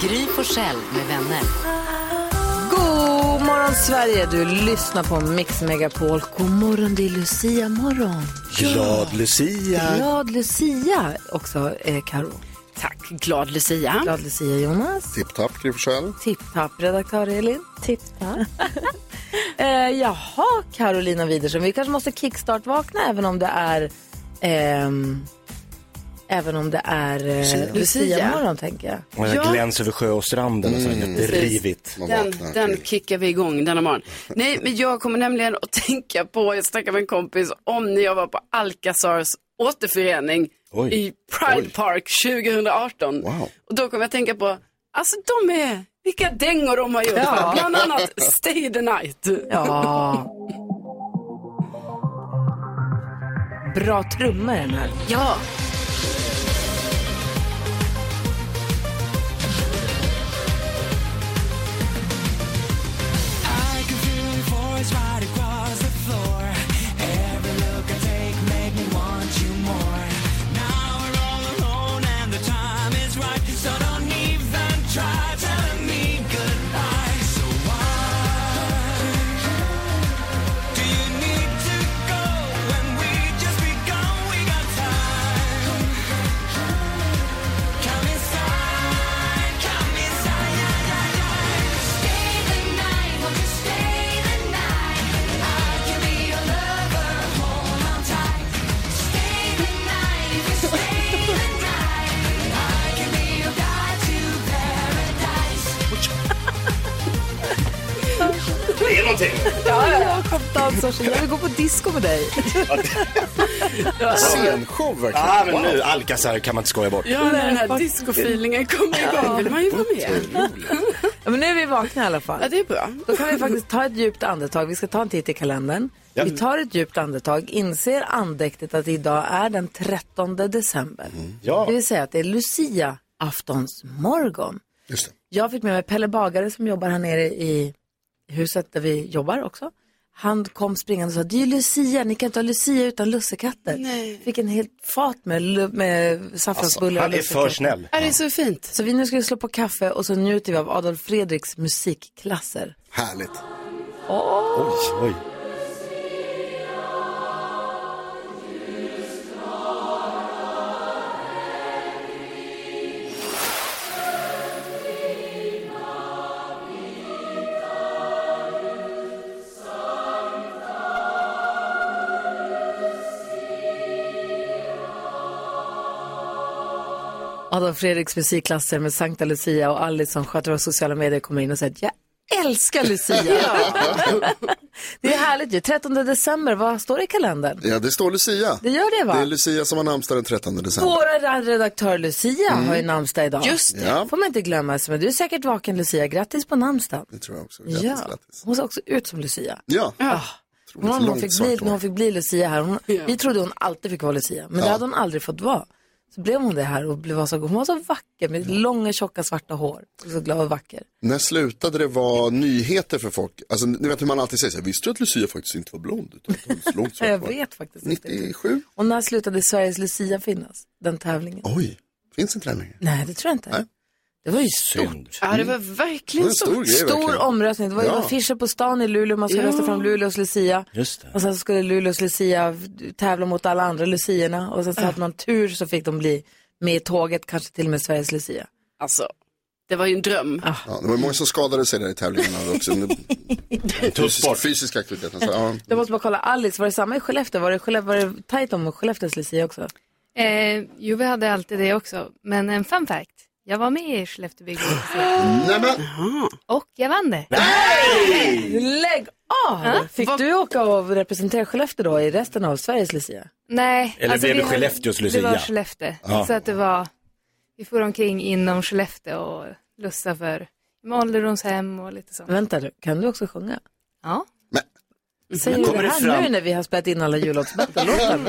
Gry Forssell med vänner. God morgon Sverige, du lyssnar på Mix Megapol. God morgon, det är Lucia morgon. Glad Lucia! Glad Lucia också, eh, Karo. Tack, glad Lucia. Glad Lucia Jonas. Tipptapp, Gry Forssell. Tipp-tapp, redaktör Elin. Tipp-tapp. eh, jaha, Carolina Widerström. Vi kanske måste kickstart-vakna även om det är... ehm, även om det är eh, Lucia-morgon, tänker jag. Och jag Ja. gläns över sjö och stranden och så jätterivigt. Den, den kickar vi igång denna morgon. Nej, men jag kommer nämligen att tänka på, jag snackade med en kompis om när jag var på Alcazars återförening Oj. i Pride Oj. Park 2018. Wow. Och då kommer jag tänka på, alltså de är, vilka dängor de har gjort. Ja. Bland annat Stay the Night. Ja. Bra trummor den här. Ja, någonting! Ja, Jakob Dansson, jag vill gå på disco med dig. Scenshow verkligen. Ja, men nu, Alcazar kan man inte skoja bort. ja när den här discofeelingen kommer igång vill man ju vara med. Ja, men nu är vi vakna i alla fall. Ja, det är bra. Då kan vi faktiskt ta ett djupt andetag. Vi ska ta en titt i kalendern. Ja. Vi tar ett djupt andetag, inser andäktigt att idag är den 13 december. Ja. Det vill säga att det är Lucia aftons morgon. Just det. Jag fick med mig Pelle Bagare som jobbar här nere i huset där vi jobbar också. Han kom springande och sa, det är ju Lucia, ni kan inte ha Lucia utan lussekatter. Nej. Fick en helt fat med, med saffransbullar Han och är för snäll. Ja, det är så fint. Så vi nu ska vi slå på kaffe och så njuter vi av Adolf Fredriks musikklasser. Härligt. Oj, oj. Adolf Fredriks musikklasser med Sankta Lucia och Alice som sköter våra sociala medier kommer in och säger att jag älskar Lucia. det är härligt ju. 13 december, vad står det i kalendern? Ja, det står Lucia. Det gör det va? Det är Lucia som har namnsdag den 13 december. Vår redaktör Lucia har ju namnsdag idag. Just det. Ja, får man inte glömma. Men du är säkert vaken Lucia. Grattis på namnsdagen. det tror jag också. Grattis, Ja. grattis. Hon ser också ut som Lucia. Ja. Hon, hon, långt fick bli, hon fick bli Lucia här. Hon, Vi trodde hon alltid fick vara Lucia. Men det hade hon aldrig fått vara. Så blev hon det här och blev så, hon var så vacker med långa tjocka svarta hår. Och så glad och vacker. När slutade det vara nyheter för folk? Alltså, ni vet hur man alltid säger så här, visste du att Lucia faktiskt inte var blond? Utan att hon svart Jag hår?" vet faktiskt inte. 97? Och när slutade Sveriges Lucia finnas? Den tävlingen? Oj, finns inte den längre? Nej, det tror jag inte. Nej. Det var ju stort. Synd. Ja, det var Det verkligen var en stor stort. grej Stor verkligen. omröstning. Det var ju Ja. affischer på stan i Luleå. Man skulle Ja. rösta fram Luleås Lucia. Just det. Och sen så skulle Luleås Lucia tävla mot alla andra Luciorna. Och sen så hade man tur så fick de bli med i tåget, kanske till och med Sveriges Lucia. Alltså, det var ju en dröm. Ja, det var många som skadade sig där i tävlingarna också. Fysisk, fysisk aktivitet. Alltså, ja. Jag måste bara kolla, Alice, var det samma i Skellefteå? Var det, Skellefteå, var det tajt om Skellefteås Lucia också? Eh, jo, vi hade alltid det också. Men en fun fact. Jag var med i Skellefteåbygget Nej, men, och jag vann det. Lägg av! Fick du åka och representera Skellefteå då i resten av Sveriges Lucia? Nej. Eller blev vi det Skellefteås Det var Lucia? Skellefteå. Ja. Så att det var, vi får omkring inom Skellefteå och lussa för ålderdomshem och lite sånt. Vänta du, kan du också sjunga? Ja. Säger du Kommer det det här fram- nu när vi har spelat in alla jullåtsbattlelåtar?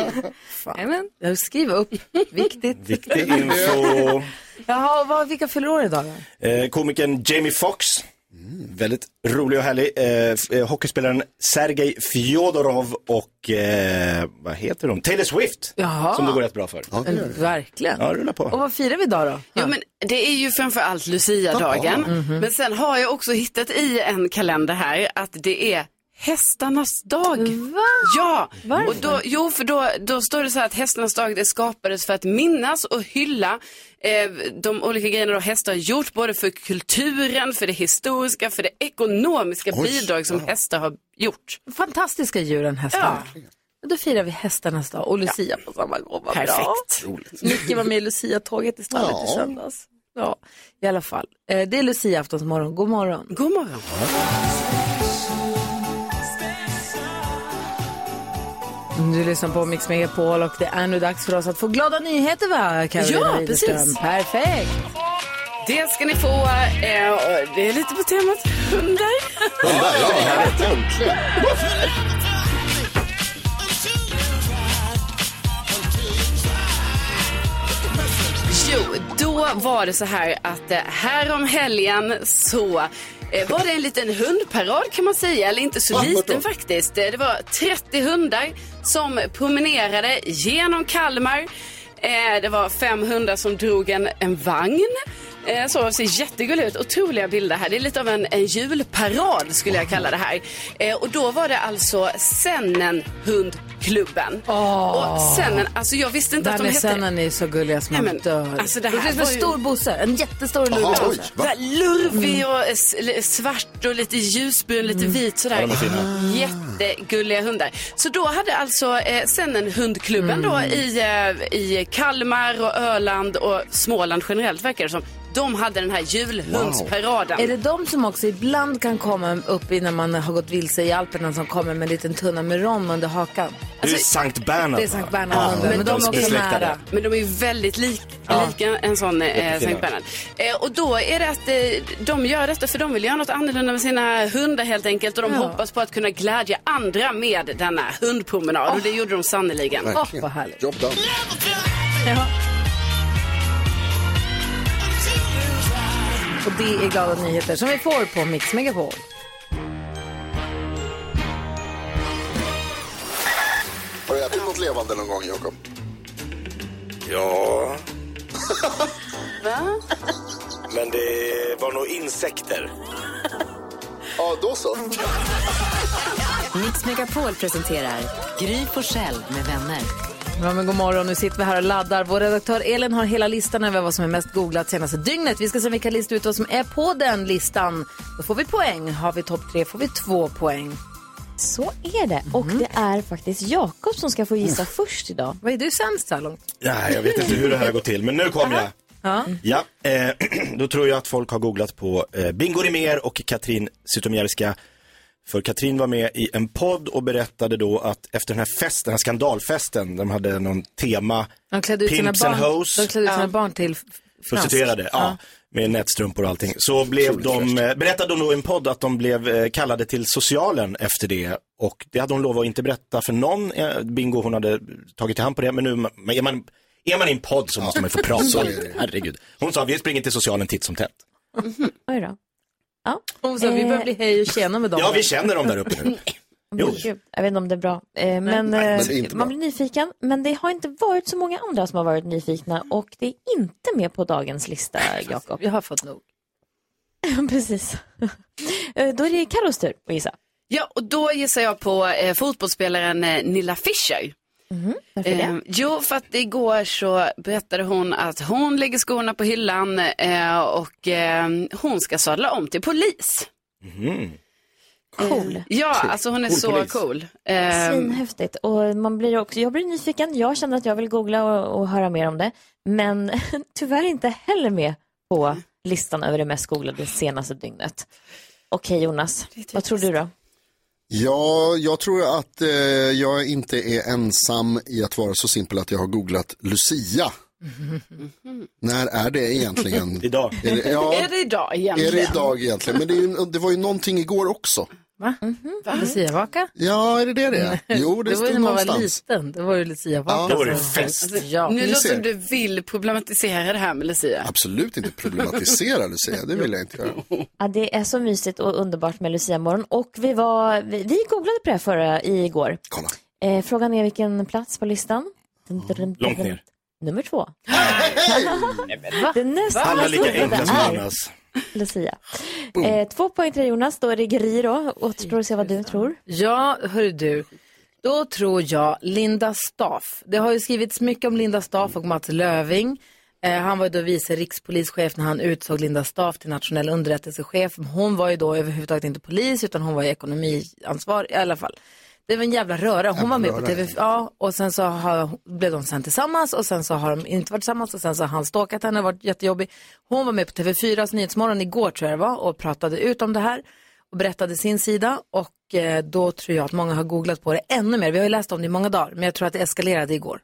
Jajamän. Jag skriver upp, viktigt. Viktig info. Jaha, vad, vilka fyller år idag då? Eh, komikern Jamie Foxx. Väldigt rolig och härlig. Eh, eh, hockeyspelaren Sergej Fjodorov och, eh, vad heter de? Taylor Swift. Jaha. Som det går rätt bra för. Men, verkligen. Ja, rulla på. Och vad firar vi idag då? Jo, men det är ju framför allt Lucia-dagen. Mhm. Men sen har jag också hittat i en kalender här att det är hästarnas dag. Va? Ja, Varför? och då, jo för då, då står det så här att hästarnas dag det skapades för att minnas och hylla eh, de olika grejerna då hästar har gjort både för kulturen, för det historiska, för det ekonomiska Oj, bidrag som hästar har gjort. Fantastiska djuren hästar. Då firar vi hästarnas dag och Lucia på samma gång. Vad Perfekt. Bra. Micke var med i Lucia-tåget i stallet i Ja. söndags. Ja, i alla fall. Eh, Det är Lucia-aftonsmorgon. God morgon. God morgon. Du lyssnar på Mix Megapol och det är nu dags för oss att få glada nyheter va, Carolina Ja, Widerström? precis. Perfekt. Det ska ni få. Eh, och det är lite på temat hundar. Hundar, ja. Äntligen. Jo, då var det så här att eh, härom helgen så var det en liten hundparad kan man säga, eller inte så liten faktiskt. Eh, Det var 30 hundar som promenerade genom Kalmar. Eh, Det var fem hundar som drog en, en vagn. Eh, Så ser jättegulligt ut. Otroliga bilder här. Det är lite av en, en julparad skulle jag kalla det här. Eh, Och då var det alltså Sennen hundklubben. Och Sennen, alltså jag visste inte Det att de hette... sennen är så gulliga som man dör. alltså det det här en var ju- stor bosse, en jättestor lurvig bosse. lurvig och svart och lite ljusbrun, lite vit sådär. Jättegulliga hundar. Så då hade alltså eh, sen en hundklubben då i, eh, i Kalmar och Öland och Småland generellt verkar det som. De hade den här julhundsparaden. Är det de som också ibland kan komma upp innan man har gått vilse i Alperna som kommer med en liten tunna med rom under hakan? Det är Sankt Bernhard. Det är Sankt Bernhard, men de är också besläktade. nära. Men de är ju väldigt lik, lika en sån eh. Sankt Bernhard. Eh, och då är det att eh, de gör detta för de vill göra något annorlunda med sina hundar helt enkelt. Och de Ja. hoppas på att kunna glädja andra med denna hundpromenad. Och det gjorde de sannerligen. Åh, vad härligt. Jobb done. Ja. Och det är glada nyheter som vi får på Mix Megapol. Har du ätit något levande någon gång, Jakob? Ja. Men det var nog insekter. Ja, då så. Mix Megapol presenterar Gry Forssell med vänner. Ja, men god morgon, nu sitter vi här och laddar. Vår redaktör Elin har hela listan över vad som är mest googlat senaste dygnet. Vi ska se vilka lista ut vad som är på den listan. Då får vi poäng. Har vi topp tre får vi två poäng. Så är det. Och det är faktiskt Jakob som ska få gissa först idag. Vad är du sämst så här långt? Nej, jag vet inte hur det här går till, men nu kom jag. Ja. Ja, eh, då tror jag att folk har googlat på eh, Bingo Rimér och Katrin Zytomierska. För Katrin var med i en podd och berättade då att efter den här festen, den här skandalfesten, de hade någon tema, De klädde ut Pimps and barn, Hoes. de klädde ut sina barn till prostituerade, ja, med nätstrumpor och allting. Så blev de, eh, berättade hon då i en podd att de blev eh, kallade till socialen efter det. Och det hade hon lovat att inte berätta för någon, eh, Bingo hon hade tagit i hand på det, men nu men är man, är man i en podd så måste man ju få prata. Herregud. Hon sa, vi springer till socialen titt som tätt. Oj då. Hon sa, vi börjar bli hej och tjena med dem. Ja, vi känner dem där uppe nu. Jo. Men gud, jag vet inte om det är bra. Eh, men Nej, eh, men det är bra. man blir nyfiken. Men det har inte varit så många andra som har varit nyfikna och det är inte med på dagens lista, Jakob. Jag har fått nog. Precis. Eh, Då är det Carros tur att gissa. Ja, och då gissar jag på eh, fotbollsspelaren eh, Nilla Fischer. Varför Eh, jo, för att igår så berättade hon att hon lägger skorna på hyllan eh, och eh, hon ska sadla om till polis. Cool. Ja, alltså hon är Cool så polis. cool. Eh, Svinhäftigt. Och man blir också, jag blir nyfiken. Jag känner att jag vill googla och, och höra mer om det. Men tyvärr inte heller med på listan över det mest googlade senaste dygnet. Okej Jonas, vad tror du då? Ja, jag tror att eh, jag inte är ensam i att vara så simpel att jag har googlat Lucia. När är det egentligen? Idag. Är det, ja, Är det idag är egentligen? det idag egentligen? Men det, är ju, det var ju någonting igår också. Va? Luciavaka? Ja, är det det det är? Jo, det, Det var ju stod när man var någonstans. liten. Det var ju Luciavaka. Ja. Då var det fest. Ja. Nu låter som du vill problematisera det här med Lucia. Absolut inte problematisera Lucia, det vill jag inte göra. Ja, det är så mysigt och underbart med Lucia-morgon. Och vi, var, vi, vi googlade på det här förra igår. Kolla. Eh, frågan är vilken plats på listan? Långt ner. Nummer två. Det näst Alla mest lika enkla som är Jonas. Lucia. Eh, två poäng till Jonas, då är det Gry då. Återstår att se vad du tror. Ja, hör du. Då tror jag Linda Staff. Det har ju skrivits mycket om Linda Staff och Mats Löving. Eh, han var ju då vice rikspolischef när han utsåg Linda Staff till nationell underrättelsechef. Hon var ju då överhuvudtaget inte polis utan hon var ju ekonomiansvarig i alla fall. Det var en jävla röra. Hon var med på röra. TV, ja, och sen så har, blev de sen tillsammans och sen så har de inte varit tillsammans och sen så har han stalkat henne och varit jättejobbig. Hon var med på TV4s Nyhetsmorgon igår tror jag det var och pratade ut om det här och berättade sin sida och eh, då tror jag att många har googlat på det ännu mer. Vi har ju läst om det i många dagar men jag tror att det eskalerade igår.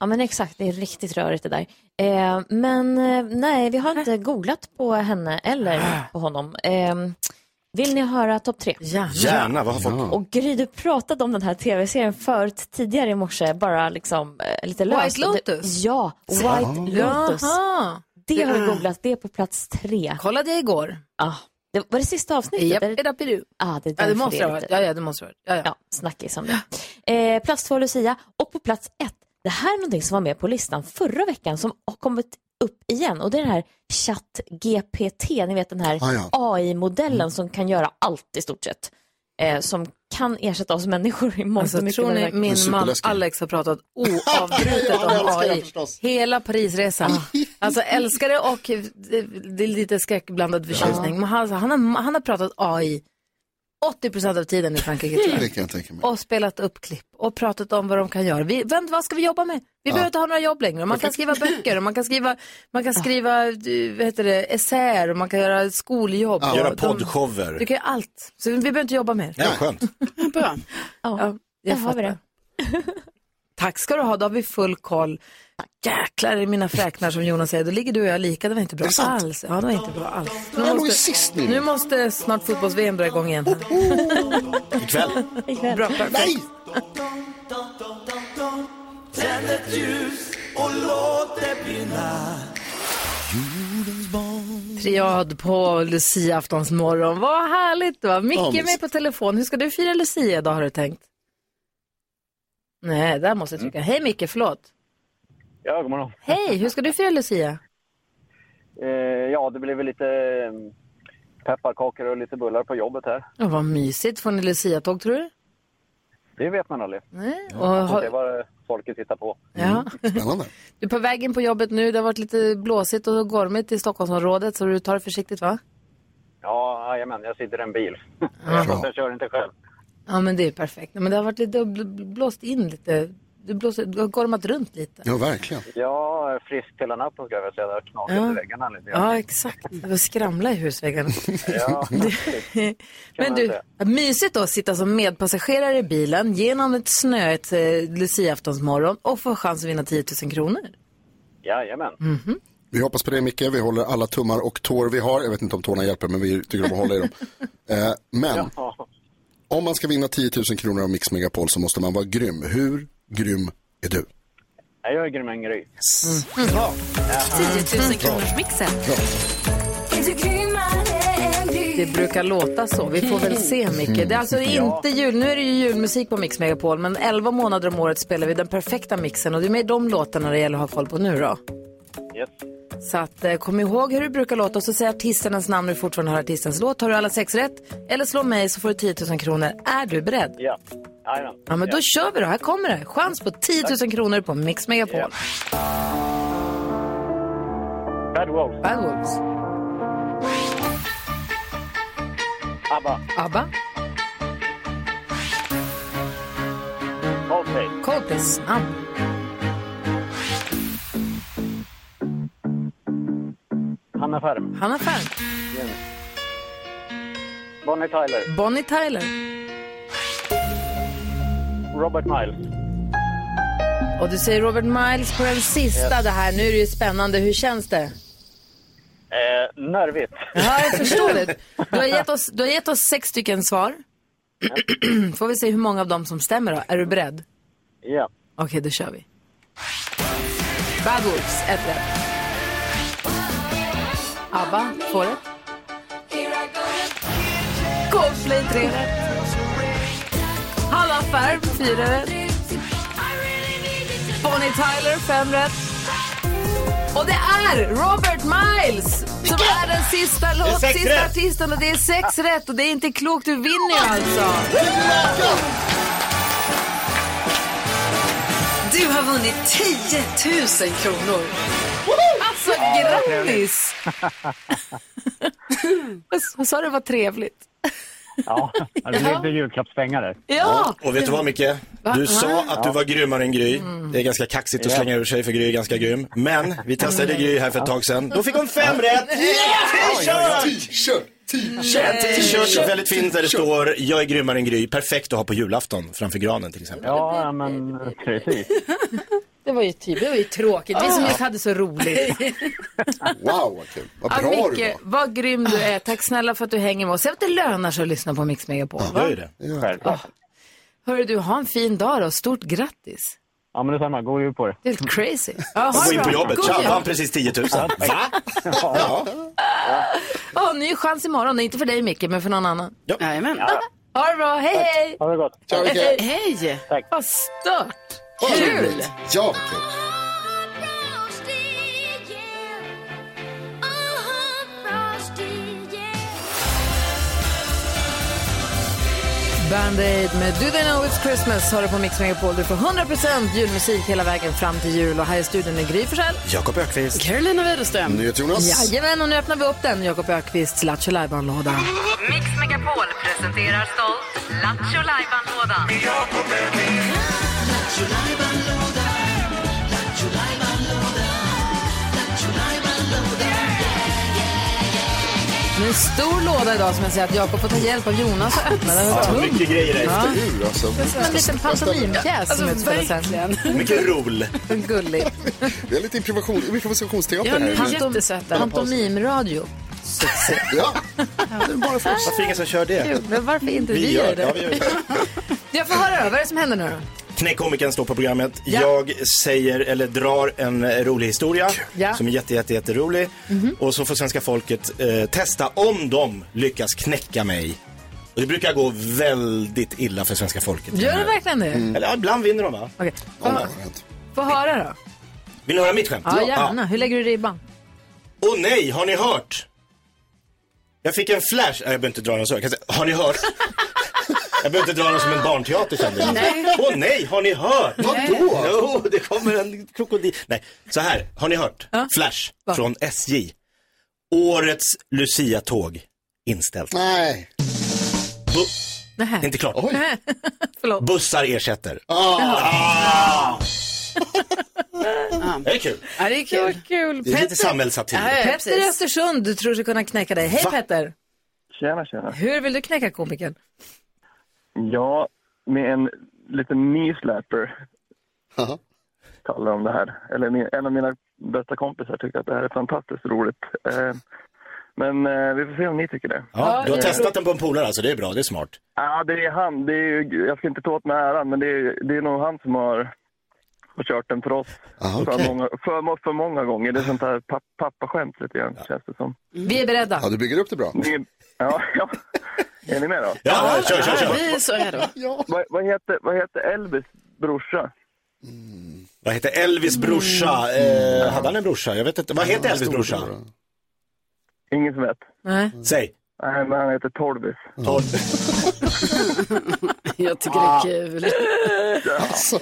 Ja men exakt, det är riktigt rörigt det där. Eh, men eh, nej, vi har inte googlat på henne eller på honom. Vill ni höra topp tre? Ja. Gärna, vad har folk... Och Gry, du pratade om den här tv-serien förut tidigare i morse, bara liksom eh, lite löst. White Lotus? Ja, White Lotus. Jaha. Det har vi googlat, det är på plats tre. Kollade jag igår. Ah, det var det sista avsnittet? Japp, Är det- edapidu. Ah, det, Ja, det måste det ha varit. Ja, ja, det måste ha varit. Ja, ja. Ja, snackis om det. Eh, plats två Lucia och på plats ett, det här är någonting som var med på listan förra veckan som har kommit upp igen och det är den här ChatGPT, ni vet den här Ah, ja. AI-modellen som kan göra allt i stort sett. Eh, som kan ersätta oss människor i mångt Alltså, och mycket. tror ni min man. Alex har pratat oavbrutet Ja, om AI? Hela Parisresan. Alltså älskar det och det, det är lite skräckblandad förtjusning. Men han, han, har, han har pratat AI 80% av tiden i Frankrike tror Det jag. kan jag tänka mig. Och spelat upp klipp och pratat om vad de kan göra. Vi, vänta, vad ska vi jobba med? Vi behöver inte ha några jobb längre. Man kan skriva böcker och man kan skriva, man kan skriva eh, vad heter det, essäer och man kan göra skoljobb. och Göra poddshower. Du kan göra allt. Så vi behöver inte jobba mer. Ja, skönt. Bra. Ja, Ja, där jag har vi det. Tack ska du ha, då har vi full koll. Jäklar i mina fräknar som Jonas säger, då ligger du och jag lika, det var inte bra det alls. Ja, det var inte bra alls. Nu Jag måste, sist nu. nu måste snart fotbolls-VM dra igång igen. Här. Ikväll. Bra, perfekt. Nej! Triad på Lucia-aftons morgon. Vad härligt va? Micke Ja, är med på telefon. Hur ska du fira Lucia idag har du tänkt? Nej, där måste jag trycka. Hej Micke, förlåt. Ja, god morgon. Hej, hur ska du fira Lucia? Eh, ja, det blir väl lite eh, pepparkakor och lite bullar på jobbet här. Ja, vad mysigt. Får ni Lucia-tåg tror du? Det vet man aldrig. Nej. Och, har, vad folket tittar på. ja. Spännande. Du är på väg in på jobbet nu. Det har varit lite blåsigt och gormigt i Stockholmsområdet så du tar det försiktigt va? Ja, jajamän, jag sitter i en bil. Fast jag kör inte själv. Ja men det är perfekt. Men det har varit lite bl- blåst in lite. Du, blåser, du har gormat runt lite. Ja, verkligen. Ja, frisk hela natten ska jag väl säga. Det har knakat Ja. i väggarna lite. Ja exakt. Det var skramla i husväggarna. Ja, Men man du, mysigt då att sitta som medpassagerare i bilen genom ett snöigt eh, Lucia-aftonsmorgon och få chans att vinna 10 000 kronor. jajamän. Mhm. Vi hoppas på det Micke, vi håller alla tummar och tår vi har. Jag vet inte om tårna hjälper men vi tycker om att hålla i dem. Eh, men Ja. om man ska vinna 10 000 kronor av Mix Megapol så måste man vara grym. Hur grym är du? Jag är grym en Gry. 10 000 kronors mixen. Det brukar låta så. Vi får väl se Micke. Det är alltså inte jul. Nu är det ju julmusik på Mix Megapol men 11 månader om året spelar vi den perfekta mixen och det är med de låtarna det gäller att ha koll på nu då. Yes. Så att, eh, kom ihåg hur det brukar låta och så säg artisternas namn när du fortfarande hör artistens låt. Har du alla sex rätt eller slå mig så får du 10 000 kronor. Är du beredd? Ja. Ja men då kör vi då. Här kommer det. Chans på 10 000 kronor på Mix Megapol. Ja. Bad Wolves. Bad Wolves. ABBA. ABBA. Coldplay. Coldplay. Snabb. Hanna Ferm. Hanna Ferm. Bonnie Tyler. Bonnie Tyler. Robert Miles. Och du säger Robert Miles på den sista det här. Nu är det ju spännande. Hur känns det? Eh, nervigt. Ja, jag förstår det. Du har gett oss, du har gett oss sex stycken svar. Får vi se hur många av dem som stämmer då. Är du beredd? Ja. Okej, då kör vi. Bad Wolves, ett rätt. ABBA, två rätt. Coldplay, tre rätt. Halla Färm, fyra rätt. Bonnie Tyler, fem rätt. Och det är Robert Miles som är den sista, låt, sex sista rätt. artisten och det är sex rätt och det är inte klokt. Du vinner ju alltså. Du har vunnit 10 000 kronor. Alltså, grattis! Vad- sa du var trevligt? Ja, det blev julklappspengar där. Ja! Och vet du vad Micke? Du sa att du var grymmare än Gry. Det är ganska kaxigt att Ja. slänga ur sig för Gry är ganska grym. Men vi testade Gry här för ett tag sedan. Då fick hon fem rätt! T-shirt! En t-shirt, väldigt fint där det står Jag är grymmare än Gry. Perfekt att ha på julafton framför granen till exempel. Ja, men precis. Det var ju typ, det var ju tråkigt. Vi som just hade så roligt. Wow, vad kul. Vad Ja, bra du Micke, var. vad grym du är. Tack snälla för att du hänger med oss. Jag vet att det lönar sig att lyssna på Mix Megapol. va? Gör ju det. Självklart. Hörru du, ha en fin dag då. Stort grattis. Ja, men detsamma. God jul på det. Det är helt crazy. Ja, ha gå in på jobbet. God Tja, vann precis 10 000. Va? Ja. Ja, ny chans imorgon. Inte för dig Micke, men för någon annan. Jajamän. Ha det bra. Hej, hej! Ha det gott. Micke. Hej! Vad stört. Kul! Ja, vad kul. Band-Aid med Do They Know It's Christmas har du på Mix Megapol. Du får 100% julmusik hela vägen fram till jul. Och här i studion är Gry Forssell. Jakob Ökvist. Carolina Widerström. NyhetsJonas. Jajamän, och nu öppnar vi upp den. Jakob Ökvists Lattjo Lajban-låda. Mix Megapol presenterar stolt Lattjo Lajban-lådan. Det är en stor låda idag som jag säger att Jakob får ta hjälp av Jonas att öppna. Den var Ja, tung. mycket grejer där. Ja. Alltså? Det är som en liten pantomimpjäs som utspelar sig. Mycket roll. Gullig. Det är lite improvisation, improvisationsteater Ja, här. är jättesöta. Pantomimradio. Ja, det är bara för oss. Varför ingen som kör det? Kul, Men varför inte vi, Vi gör det. Ja, vi gör det. Jag får höra då, vad är det som händer nu då? Knäckkomikern står på programmet. Ja. Jag säger, eller drar en rolig historia Ja. Som är jätte, jätte, jätterolig. Och så får svenska folket eh, testa om de lyckas knäcka mig. Och det brukar gå väldigt illa för svenska folket. Gör det verkligen det? Eller ja, ibland vinner de va? Okej, Ja, få, höra då. Vill ni höra mitt skämt? Ja, gärna. Hur lägger du ribban? Åh nej, har ni hört? Jag fick en flash, Nej, jag behöver inte dra den så. Säga, har ni hört? Jag behöver inte dra den som en barnteater kände jag. Nej. Åh nej, har ni hört? Vadå? Jo, det kommer en krokodil. Nej, så här, har ni hört? Flash Vad? från SJ. Årets Lucia-tåg inställt. Nej. Bu- Nähä. inte klart. Förlåt. Bussar ersätter. Ah. Det är kul. Ja, det är kul. Kul. Det är lite Petter, samhällssatir. Ja, ja, Petter i. Östersund du tror sig kunna knäcka dig. Hej Va? Petter. Tjena, tjena. Hur vill du knäcka komikern? Ja, med en liten knee-slapper Jaha. talar om det här. Eller min, en av mina bästa kompisar tycker att det här är fantastiskt roligt. Eh, men eh, vi får se om ni tycker det. Ja, du har testat den på en polare alltså, det är bra, det är smart. Ja, det är han. Det är, ju- jag ska inte ta åt mig äran, men det är, det är nog han som har, har kört den för oss Ah, för, okej. många, för, för många gånger. Det är sånt här papp, pappaskämt lite grann, känns det som. Vi är beredda. Ja, du bygger upp det bra. Ni, ja, ja. Är ni med då? Ja, kör, kör, Ja, kör. vi är så redo. Vad, vad, heter, vad heter Elvis brorsa? Vad heter Elvis brorsa? Eh, hade han en brorsa? Jag vet inte. Vad heter Elvis brorsa? Ingen som vet? Nej. Säg. Nej, men han heter Torvis. Tolv. Jag tycker det är kul.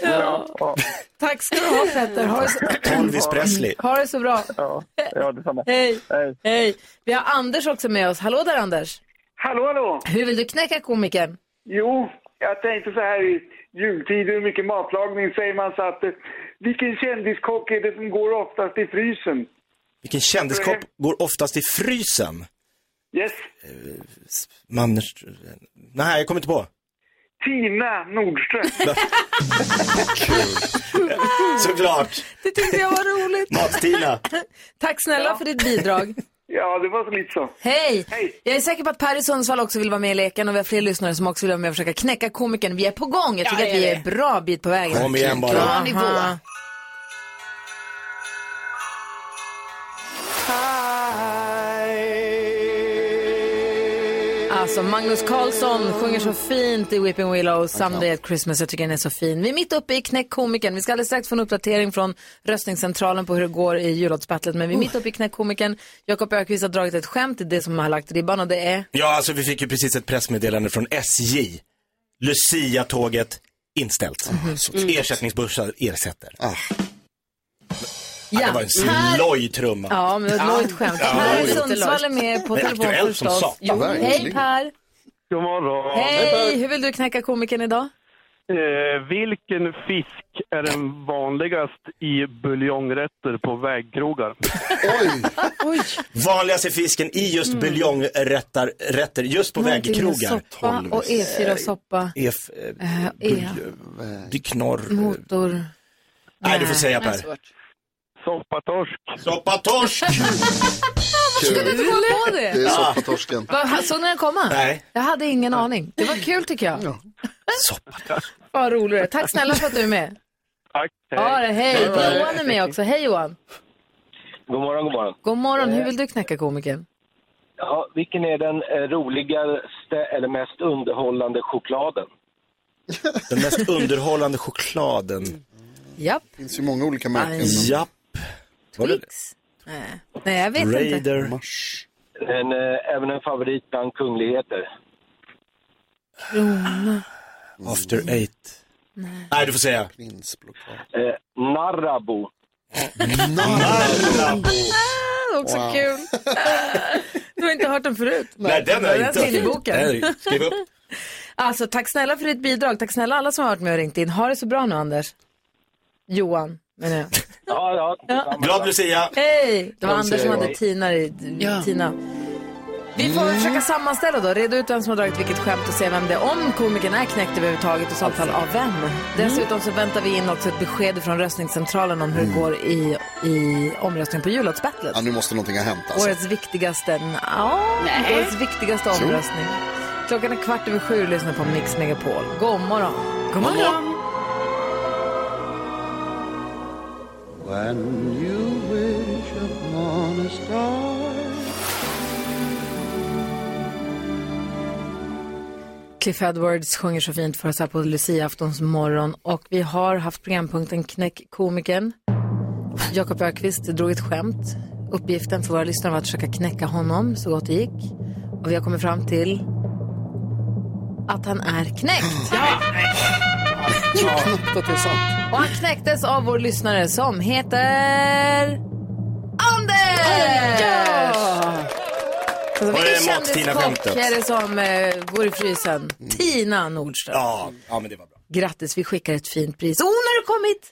Ja, ja, Tack ska du ha Petter. Ha det så, Elvis Presley. ha det så bra. ja, ja detsamma. Hej. Hej. Hej. Vi har Anders också med oss. Hallå där Anders. Hallå, hallå! Hur vill du knäcka komikern? Jo, jag tänkte så här i jultider och mycket matlagning säger man så att eh, vilken kändiskock är det som går oftast i frysen? Vilken kändiskopp går oftast i frysen? Yes, Man... Nej, jag kommer inte på. Tina Nordström. Såklart. Det tyckte jag var roligt. Mat-Tina. Tack snälla för ditt bidrag. Ja, det var så lite så. Hej! Jag är säker på att Per i Sundsvall också vill vara med i leken och vi har fler lyssnare som också vill vara med och försöka knäcka komikern. Vi är på gång. Jag Ja, tycker det att vi är är en bra bit på vägen. Kom igen bara. Bra nivå. Alltså Magnus Carlsson sjunger så fint i Weeping Willow, Someday at Christmas. Jag tycker den är så fin. Vi är mitt uppe i Knäckkomikern. Vi ska alldeles strax få en uppdatering från röstningscentralen på hur det går i jullåtsbattlet. Men vi är mitt uppe i Knäckkomikern. Jakob Ökvist har dragit ett skämt, det är det som har lagt ribban och det är... Ja, alltså vi fick ju precis ett pressmeddelande från SJ. Lucia-tåget inställt. Mhm. Ersättningsbussar ersätter. Ah. Ja, det var en här- slojtrumma. Ja, men det var ett lojt skämt. Ja. Sundsvall är med på telefon förstås. Jo, hej Per! God morgon. Hej! Hur vill du knäcka komikern idag? Eh, vilken fisk är den vanligast i buljongrätter på vägkrogar? Oj, Vanligaste fisken i just buljongrätter, rätter, just på Någonting vägkrogar. Soppa och E4-soppa. Ef, eh, Eh, e, dyknorr. motor. Nej, du får säga Det är Per. Soppatorsk. Soppatorsk! Skulle du inte komma på det det? är soppatorsken. Va, Såg ni den komma? Nej. Jag hade ingen aning. Det var kul tycker jag. Soppatorsk. Vad roligt. Tack snälla för att du är med. Tack. Ja, det, hej. Johan är med också. Hej Johan. God morgon, god morgon. God morgon. Hur vill du knäcka komikern? Ja, vilken är den eh, roligaste eller mest underhållande chokladen? Den mest underhållande chokladen. Japp. Det finns ju många olika märken. Japp. Twix. Nej. Nej, jag vet inte. Raider. Mars. En, eh, även en favorit bland kungligheter. Krona. After eight. Nej, du får säga. Prinsblockad. Eh, Narrabo. Ah, också Wow. kul. du har inte hört den förut? Nej, den har jag inte hört. boken. Nej, Skriv upp. Alltså, tack snälla för ditt bidrag. Tack snälla alla som har varit med och ringt in. Ha det så bra nu, Anders. Johan, menar jag. Ja, ja. Glad Lucia. Hej! Det var Glad Anders som hade Tina. I, Ja. Tina. Vi får försöka sammanställa då, reda ut vem som har dragit vilket skämt och se vem det är. Om komikern är knäckt överhuvudtaget och i så fall av vem. Dessutom så väntar vi in också ett besked från röstningscentralen om hur det går i, i omröstningen på jullåtsbattlet. Ja, nu måste någonting ha hänt alltså. Årets viktigaste, ja, Nej. årets viktigaste omröstning. Klockan är kvart över sju och lyssnar på Mix Megapol. God morgon. God morgon. Cliff Edwards sjunger så fint för oss här på Lucia-aftons morgon och vi har haft programpunkten Knäck komikern. Jakob Ökvist drog ett skämt. Uppgiften för våra lyssnare var att försöka knäcka honom så gott det gick. Och vi har kommit fram till att han är knäckt. Att det är sant. Och han knäcktes av vår lyssnare som heter Anders! Alltså, Var det vilken Mat-Tina-skämtet? kändiskock är det som eh, går i frysen? Tina Nordström. Ja, ja, men det var bra. Grattis, vi skickar ett fint pris. Oh, nu har du kommit!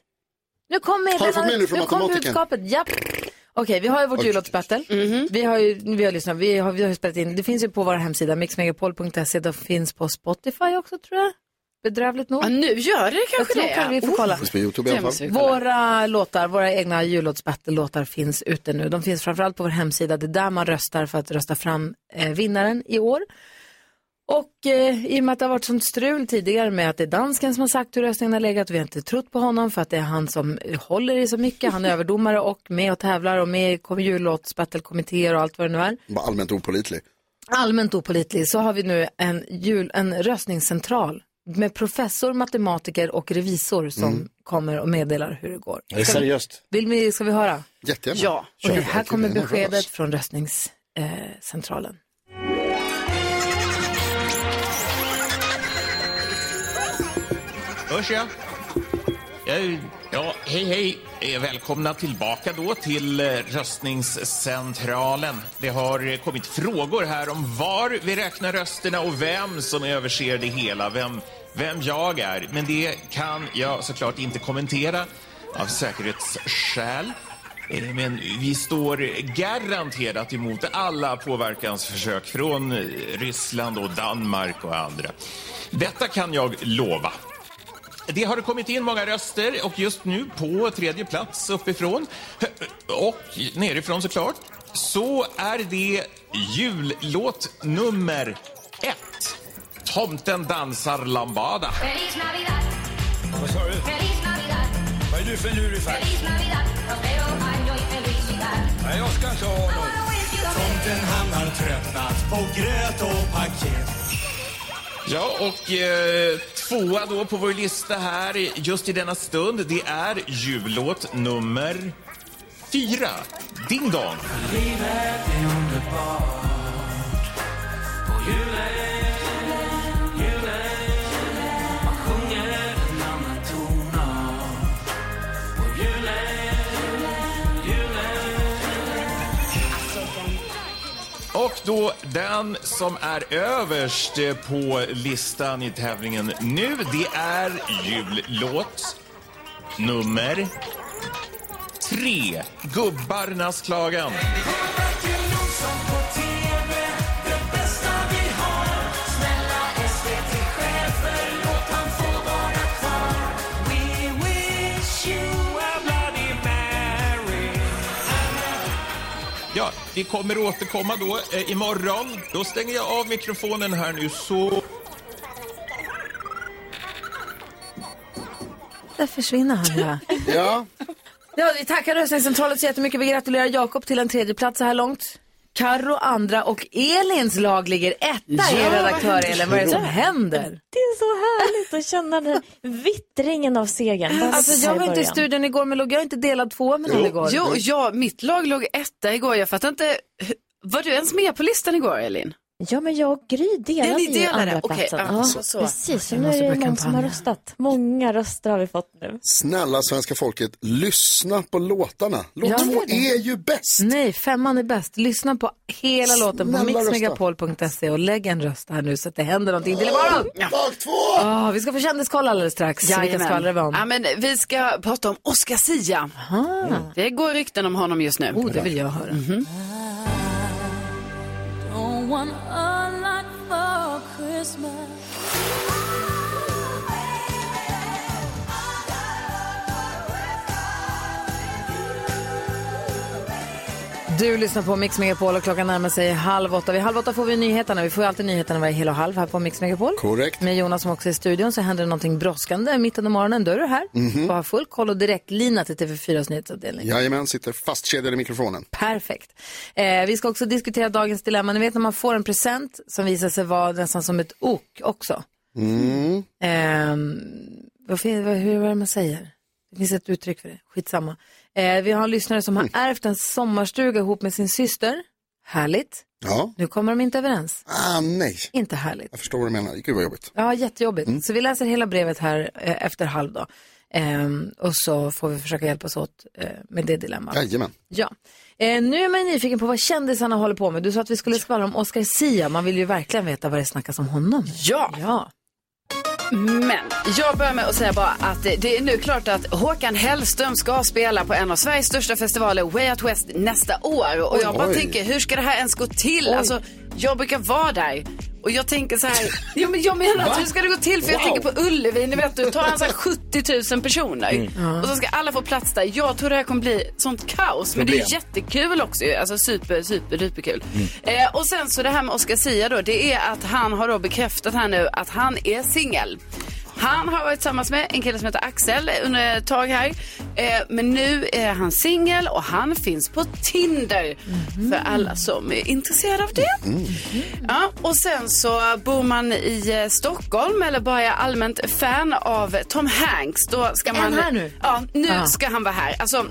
Nu kom Har du fått med nu från nu kom matematikern? budskapet. Japp. Okej, vi har ju vårt jullåtsbattle. Vi har ju vi har lyssnat, vi har, vi har ju spelat in. Det finns ju på vår hemsida, mixmegapol.se. Det finns på Spotify också, tror jag. Bedrövligt nog. Ja, nu gör det Jag kanske tror det. kanske vi får kolla. Finns på Youtube i alla fall. Våra låtar, våra egna jullåtsbattle-låtar finns ute nu. De finns framförallt på vår hemsida. Det är där man röstar för att rösta fram eh, vinnaren i år. Och eh, i och med att det har varit sånt strul tidigare med att det är dansken som har sagt hur röstningen har legat, vi har inte trott på honom för att det är han som håller i så mycket. Han är överdomare och med och tävlar och med i jullåtsbattle-kommittéer och allt vad det nu är. Bara allmänt opålitlig. Allmänt opålitlig så har vi nu en, jul, en röstningscentral med professor, matematiker och revisor som kommer och meddelar hur det går. Det är seriöst. Vill vi, ska vi höra? Jättegärna. Ja. Okej, här kommer beskedet från röstningscentralen. Hörs jag? Ja, hej hej. Eh, välkomna tillbaka då till eh, röstningscentralen. Det har eh, kommit frågor här om var vi räknar rösterna och vem som överser det hela, vem, vem jag är. Men det kan jag såklart inte kommentera av säkerhetsskäl. Men vi står garanterat emot alla påverkansförsök från Ryssland och Danmark och andra. Detta kan jag lova. Det har kommit in många röster och just nu på tredje plats uppifrån och nerifrån såklart så är det jullåt nummer ett. Tomten dansar lambada. Vad sa du? Vad är du för lurifax? Nej, jag ska inte ha något. Tomten han har tröttnat på gröt och paket. Ja, och eh, tvåa då på vår lista här just i denna stund, det är jullåt nummer fyra. Ding dong. Livet är underbart. och julen, julen, Och då den som är överst eh, på listan i tävlingen nu, det är jullåt nummer tre. Gubbarnas klagan. Vi kommer återkomma då eh, imorgon. Då stänger jag av mikrofonen här nu så... Där försvinner han ja. Ja. Ja, vi tackar röstningscentralen så jättemycket. Vi gratulerar Jakob till en tredje plats så här långt. Karo andra och Elins lag ligger etta i Ja, redaktör Elin. Vad är det som händer? Det är så härligt att känna den vittringen av segern. Alltså, så jag var inte i studion igår men låg jag inte delad två med någon igår? Jo, ja, mitt lag låg etta igår. Jag fattar inte. Var du ens med på listan igår, Elin? Ja, men jag och Gry delade Ja, ni ju delade. andra platsen. ja, ja, så- så. Precis, så nu är det någon som har röstat. Många röster har vi fått nu. Snälla svenska folket, lyssna på låtarna. Låt Ja, två är ju bäst. Nej, femman är bäst. Lyssna på hela låten på Snälla mixmegapol.se och lägg en röst här nu så att det händer någonting till imorgon. Dag två! Oh, vi ska få kändiskoll alldeles strax. Vilka Jajamän. skvallrar vi om? Ja, men vi ska prata om Oscar Sia. Mm. Det går rykten om honom just nu. Oh, det vill jag höra. Mhm. Don't want a lot for Christmas. Du lyssnar på Mix Megapol och klockan närmar sig halv åtta. Vid halv åtta får vi nyheterna. Vi får ju alltid nyheterna varje hel och halv här på Mix Megapol. Korrekt. Med Jonas som också är i studion så händer det någonting brådskande mitt under morgonen. Då är du här. Mhm. Och har full koll och direktlina till TV4s nyhetsavdelning. Jajamän, sitter fastkedjad i mikrofonen. Perfekt. Eh, vi ska också diskutera dagens dilemma. Ni vet när man får en present som visar sig vara nästan som ett ok också. Mm. Eh, vad, hur är det man säger? Det finns ett uttryck för det. Skitsamma. Eh, vi har en lyssnare som har Mm. ärvt en sommarstuga ihop med sin syster. Härligt. Ja. Nu kommer de inte överens. Ah, nej. Inte härligt. Jag förstår vad du menar. Gud vad jobbigt. Ja, jättejobbigt. Mm. Så vi läser hela brevet här eh, efter halv då. Ehm, och så får vi försöka hjälpas åt eh, med det dilemmat. Jajamän. Ja. Eh, nu är man nyfiken på vad kändisarna håller på med. Du sa att vi skulle skvallra om Oscar Sia. Man vill ju verkligen veta vad det snackas om honom. Ja. ja. Men jag börjar med att säga bara att det är nu klart att Håkan Hellström ska spela på en av Sveriges största festivaler, Way Out West, nästa år. Och jag bara Oj. tänker, hur ska det här ens gå till? Oj. Alltså, jag brukar vara där. Och jag tänker så här, ja, men jag menar att hur ska det gå till? För jag Wow. tänker på Ullevi, ni vet du tar han så här 70 000 personer. Mm. Och så ska alla få plats där. Jag tror det här kommer bli sånt kaos. Men det är jättekul också. Alltså super, super, superkul. Eh, och sen så det här med Oscar Sia då, det är att han har då bekräftat här nu att han är singel. Han har varit tillsammans med en kille som heter Axel under ett tag här. Eh, men nu är han singel och han finns på Tinder. För alla som är intresserade av det. Ja, och sen så bor man i eh, Stockholm eller bara är allmänt fan av Tom Hanks. Då ska Är han här nu? Ja, nu Ja. ska han vara här. Alltså,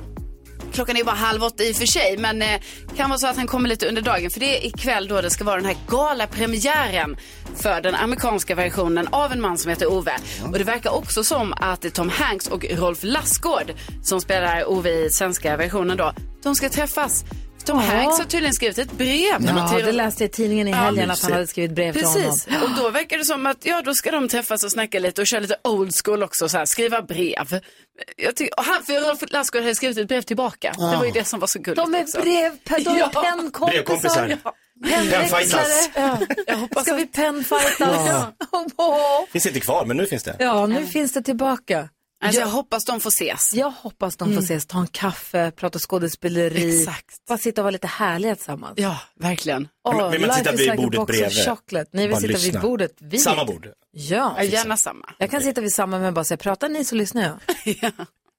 Klockan är bara halv åtta i och för sig, men eh, kan vara så att han kommer lite under dagen. För det är ikväll då det ska vara den här galapremiären för den amerikanska versionen av en man som heter Ove. Och det verkar också som att Tom Hanks och Rolf Lassgård, som spelar Ove i svenska versionen då, de ska träffas. Tom Ja. Hanks har tydligen skrivit ett brev. Ja, till det läste jag i tidningen i helgen att han hade skrivit brev till Precis, honom. och då verkar det som att ja, då ska de träffas och snacka lite och köra lite old school också, så här, skriva brev. Jag tycker, och han, för Rolf Lassgård hade skrivit ett brev tillbaka. Det var ju det som var så gulligt De är brev, de är Ja. pennkompisar. Brevkompisar. Ja. Ja. Jag hoppas Ska vi pennfightas? Ja. Ja. Finns inte kvar, men nu finns det. ja, nu finns det tillbaka. Alltså, jag hoppas de får ses. Jag hoppas de får Mm. ses, ta en kaffe, prata skådespeleri. Exakt. Bara sitta och vara lite härliga tillsammans. Ja, verkligen. Oh, Vill man sitta vid bordet bredvid? chocolate. Nej, vi Bara sitter vid bordet. Vi. Samma bord. Ja. Ja, gärna samma. Jag kan sitta vid samma men bara säga, pratar ni så lyssnar jag.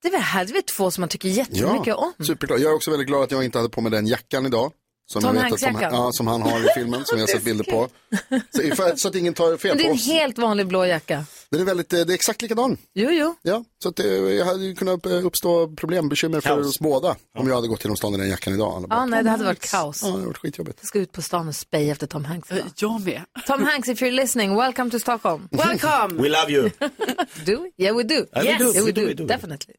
Det är väl här, det är väl två som man tycker jättemycket om. superglad. Jag är också väldigt glad att jag inte hade på mig den jackan idag. Som, Tom vet att Tom, ja, som han har i filmen, som jag har sett bilder på. Så, för, så att ingen tar fel Men det på är en oss. helt vanlig blå jacka. Den är väldigt, eh, det är exakt likadan. Jo, jo. Ja, så att det jag hade kunnat eh, uppstå problem, bekymmer för Kaos. oss båda. Om jag hade gått genom stan i den jackan idag. Alla bara, Ja, nej, det hade varit kaos. Ja, det hade varit skitjobbigt. Jag ska ut på stan och speja efter Tom Hanks. idag. Jag med. Tom Hanks, if you're listening, welcome to Stockholm. Welcome! We love you. Do we? Yeah, we do. we yes, do. yeah, we We do, do. we do. Definitely.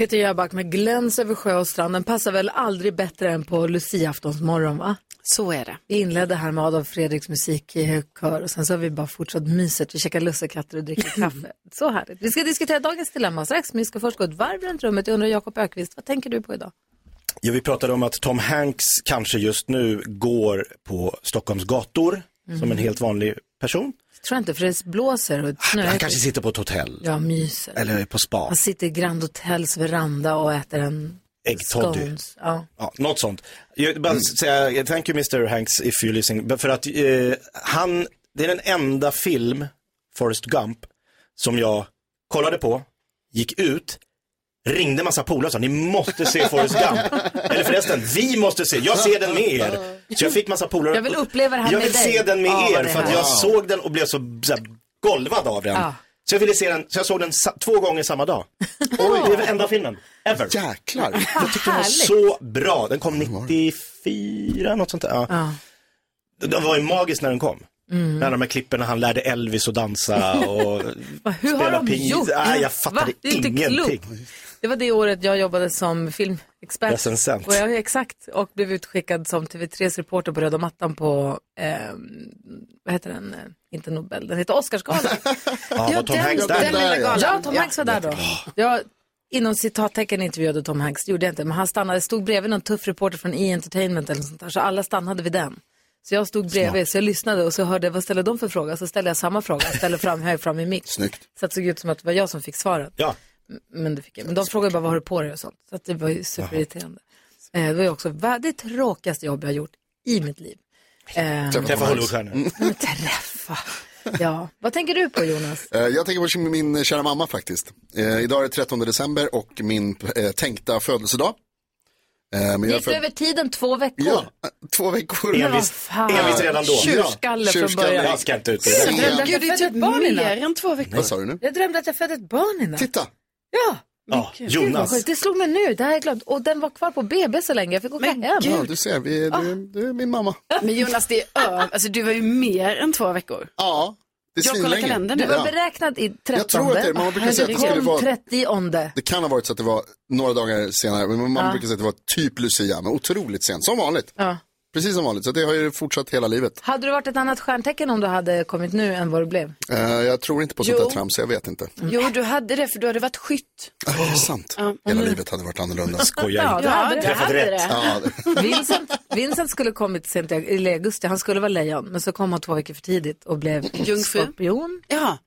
Peter Jöback med Gläns över sjö och strand. Den passar väl aldrig bättre än på luciaftonsmorgon, va? Så är det. Vi inledde här med Adolf Fredriks musik i hög kör och sen så har vi bara fortsatt myset. Vi käkar lussekatter och dricker kaffe. Så härligt. Vi ska diskutera dagens dilemma strax, men vi ska först gå ett varv runt rummet. Jag undrar Jakob Ökvist, vad tänker du på idag? Ja, vi pratade om att Tom Hanks kanske just nu går på Stockholms gator som en helt vanlig person. Tror jag inte, för det blåser och snöar. Han kanske sitter på ett hotell. Ja, myser. Eller på spa. Han sitter i Grand Hotels veranda och äter en Äggtoddy. Ja. Ja, något sånt. Jag bara säga, thank you Mr Hanks if you're listening. För att eh, han, det är den enda film, Forrest Gump, som jag kollade på, gick ut, ringde massa polare och sa, ni måste se Forrest Gump. Eller förresten, vi måste se, jag ser den med er. Så jag fick massa polare. Jag vill uppleva det här Jag med vill dig. se den med Ja, er, för att jag såg den och blev så, så här, golvad av den. Ja. Så jag ville se den, så jag såg den två gånger samma dag. Oj, det är enda filmen, ever. Jäklar. Jag tyckte den var så bra. Den kom 94, något sånt där. Ja. Ja. Den var ju magisk när den kom. Mm. Med alla de här klippen när han lärde Elvis att dansa och Va, Hur har spela de pingis. gjort? Nej, jag Va? fattade Det är inte ingenting. Det var det året jag jobbade som filmexpert. Recensent. Och jag, exakt, och blev utskickad som TV3s reporter på röda mattan på, eh, vad heter den, Eh, inte Nobel, den heter Oscarsgalan. Ja, var Tom den, Hanks där? den lilla galan. Ja, Tom Ja. Hanks var där då. Jag, inom citattecken intervjuade Tom Hanks, det gjorde jag inte, men han stannade, stod bredvid någon tuff reporter från E! Entertainment eller något sånt där, så alla stannade vid den. Så jag stod bredvid, så jag lyssnade och så hörde jag, vad ställer de för fråga? Så ställde jag samma fråga, ställde fram, hög fram i mick. Snyggt. Så att det såg ut som att det var jag som fick svaret. Ja. Men, det fick jag. men de frågade bara vad har du på dig och sånt. Så att det var ju superirriterande. Eh, det var ju också det tråkigaste jobb jag har gjort i mitt liv. Eh, Träffa Hollywoodstjärnor. men träffa. Ja. Vad tänker du på Jonas? Eh, Jag tänker på min kära mamma faktiskt. Eh, idag är det 13 december och min eh, tänkta födelsedag. Men jag är Gick född- över tiden två veckor? Ja, två veckor. Men vad fan. Envis redan då. Tjurskalle från tjurskalle. början. Jag ska inte ut Jag det. drömde att jag födde typ ett barn i mer än två veckor. Vad sa du nu? Jag drömde att jag födde ett barn i natt. Titta. Ja. Ja, Gud, Jonas. sjukt. Det slog mig nu, det här är glömt. Och den var kvar på BB så länge, jag fick åka hem. Ja, du ser, vi, du, du är min mamma. Men Jonas, det är ö- alltså, du var ju mer än två veckor. Ja, det är Jag kollar svinlänge. kalendern Du nu. var Ja. beräknad i 13. Jag tror att det- man brukar säga att det skulle vara- 30. Det kan ha varit så att det var några dagar senare, men man Ja. brukar säga att det var typ Lucia, men otroligt sent, som vanligt. Ja. Precis som vanligt, så det har ju fortsatt hela livet. Hade du varit ett annat stjärntecken om du hade kommit nu än vad du blev? Eh, jag tror inte på sånt där trams, så jag vet inte. Jo, du hade det för du hade varit skytt. Ah, det är sant. Ja. Hela livet hade varit annorlunda. Skojar Ja, inte. du hade du det. Träffat hade rätt. det. Ja, Vincent, Vincent skulle kommit sent i i augusti, han skulle vara lejon, men så kom han två veckor för tidigt och blev Jungfru. skorpion. Ja.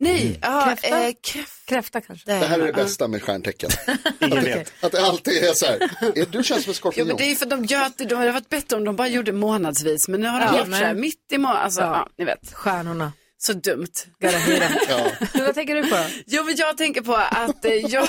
Nej, ja, Kräfta? eh, kräfta. Kräfta kanske. det här är det bästa med stjärntecken. Ingen vet. Att det alltid är så här, är du känns som en Ja, skorpion. men det är ju för att de gör att det hade varit bättre om de bara gjorde månadsvis. Men nu har de Ja, gjort men- så här mitt i månaden. Alltså, Ja. ja. ni vet. Stjärnorna. Så dumt. Ja. Vad tänker du på? Jo, men jag tänker på att eh, jag,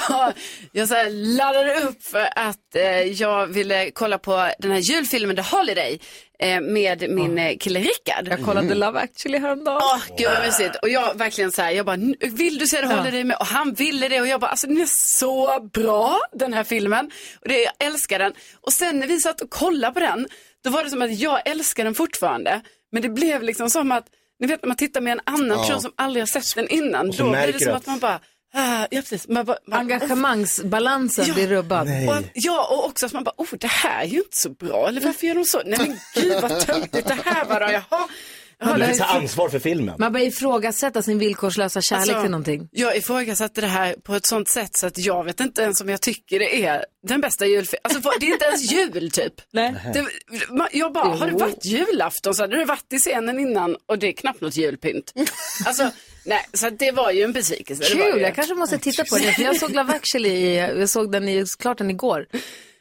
jag så här laddade upp för att eh, jag ville kolla på den här julfilmen The Holiday eh, med min eh, kille Rickard. Jag kollade Love actually häromdagen. Åh, gud vad mysigt. Och jag verkligen så här, jag bara, "N- vill du se The Ja. Holiday med? Och han ville det och jag bara, alltså den är så bra den här filmen. Och det, jag älskar den. Och sen när vi satt och kollade på den, då var det som att jag älskar den fortfarande. Men det blev liksom som att, ni vet när man tittar med en annan Ja. person som aldrig har sett den innan, då blir det som att man bara, Ah, ja, precis. Man, bara- man, Engagemangsbalansen Ja. blir rubbad. Och ja, och också att man bara, oh det här är ju inte så bra. Eller varför gör de så? Nej men gud vad töntigt det här var då. Jaha. Man vill ta ansvar för filmen. Man börjar ifrågasätta sin villkorslösa kärlek Alltså, till någonting. Jag ifrågasatte det här på ett sånt sätt så att jag vet inte ens om jag tycker det är den bästa julfilmen. Alltså det är inte ens jul typ. Nej. Det, jag bara, har det Jo. varit julafton så hade det varit i scenen innan och det är knappt något julpynt. Alltså, nej, så det var ju en besvikelse. Det var Kul, ju- jag kanske måste titta på det. För jag såg Love actually, i- jag såg den i, klart den igår.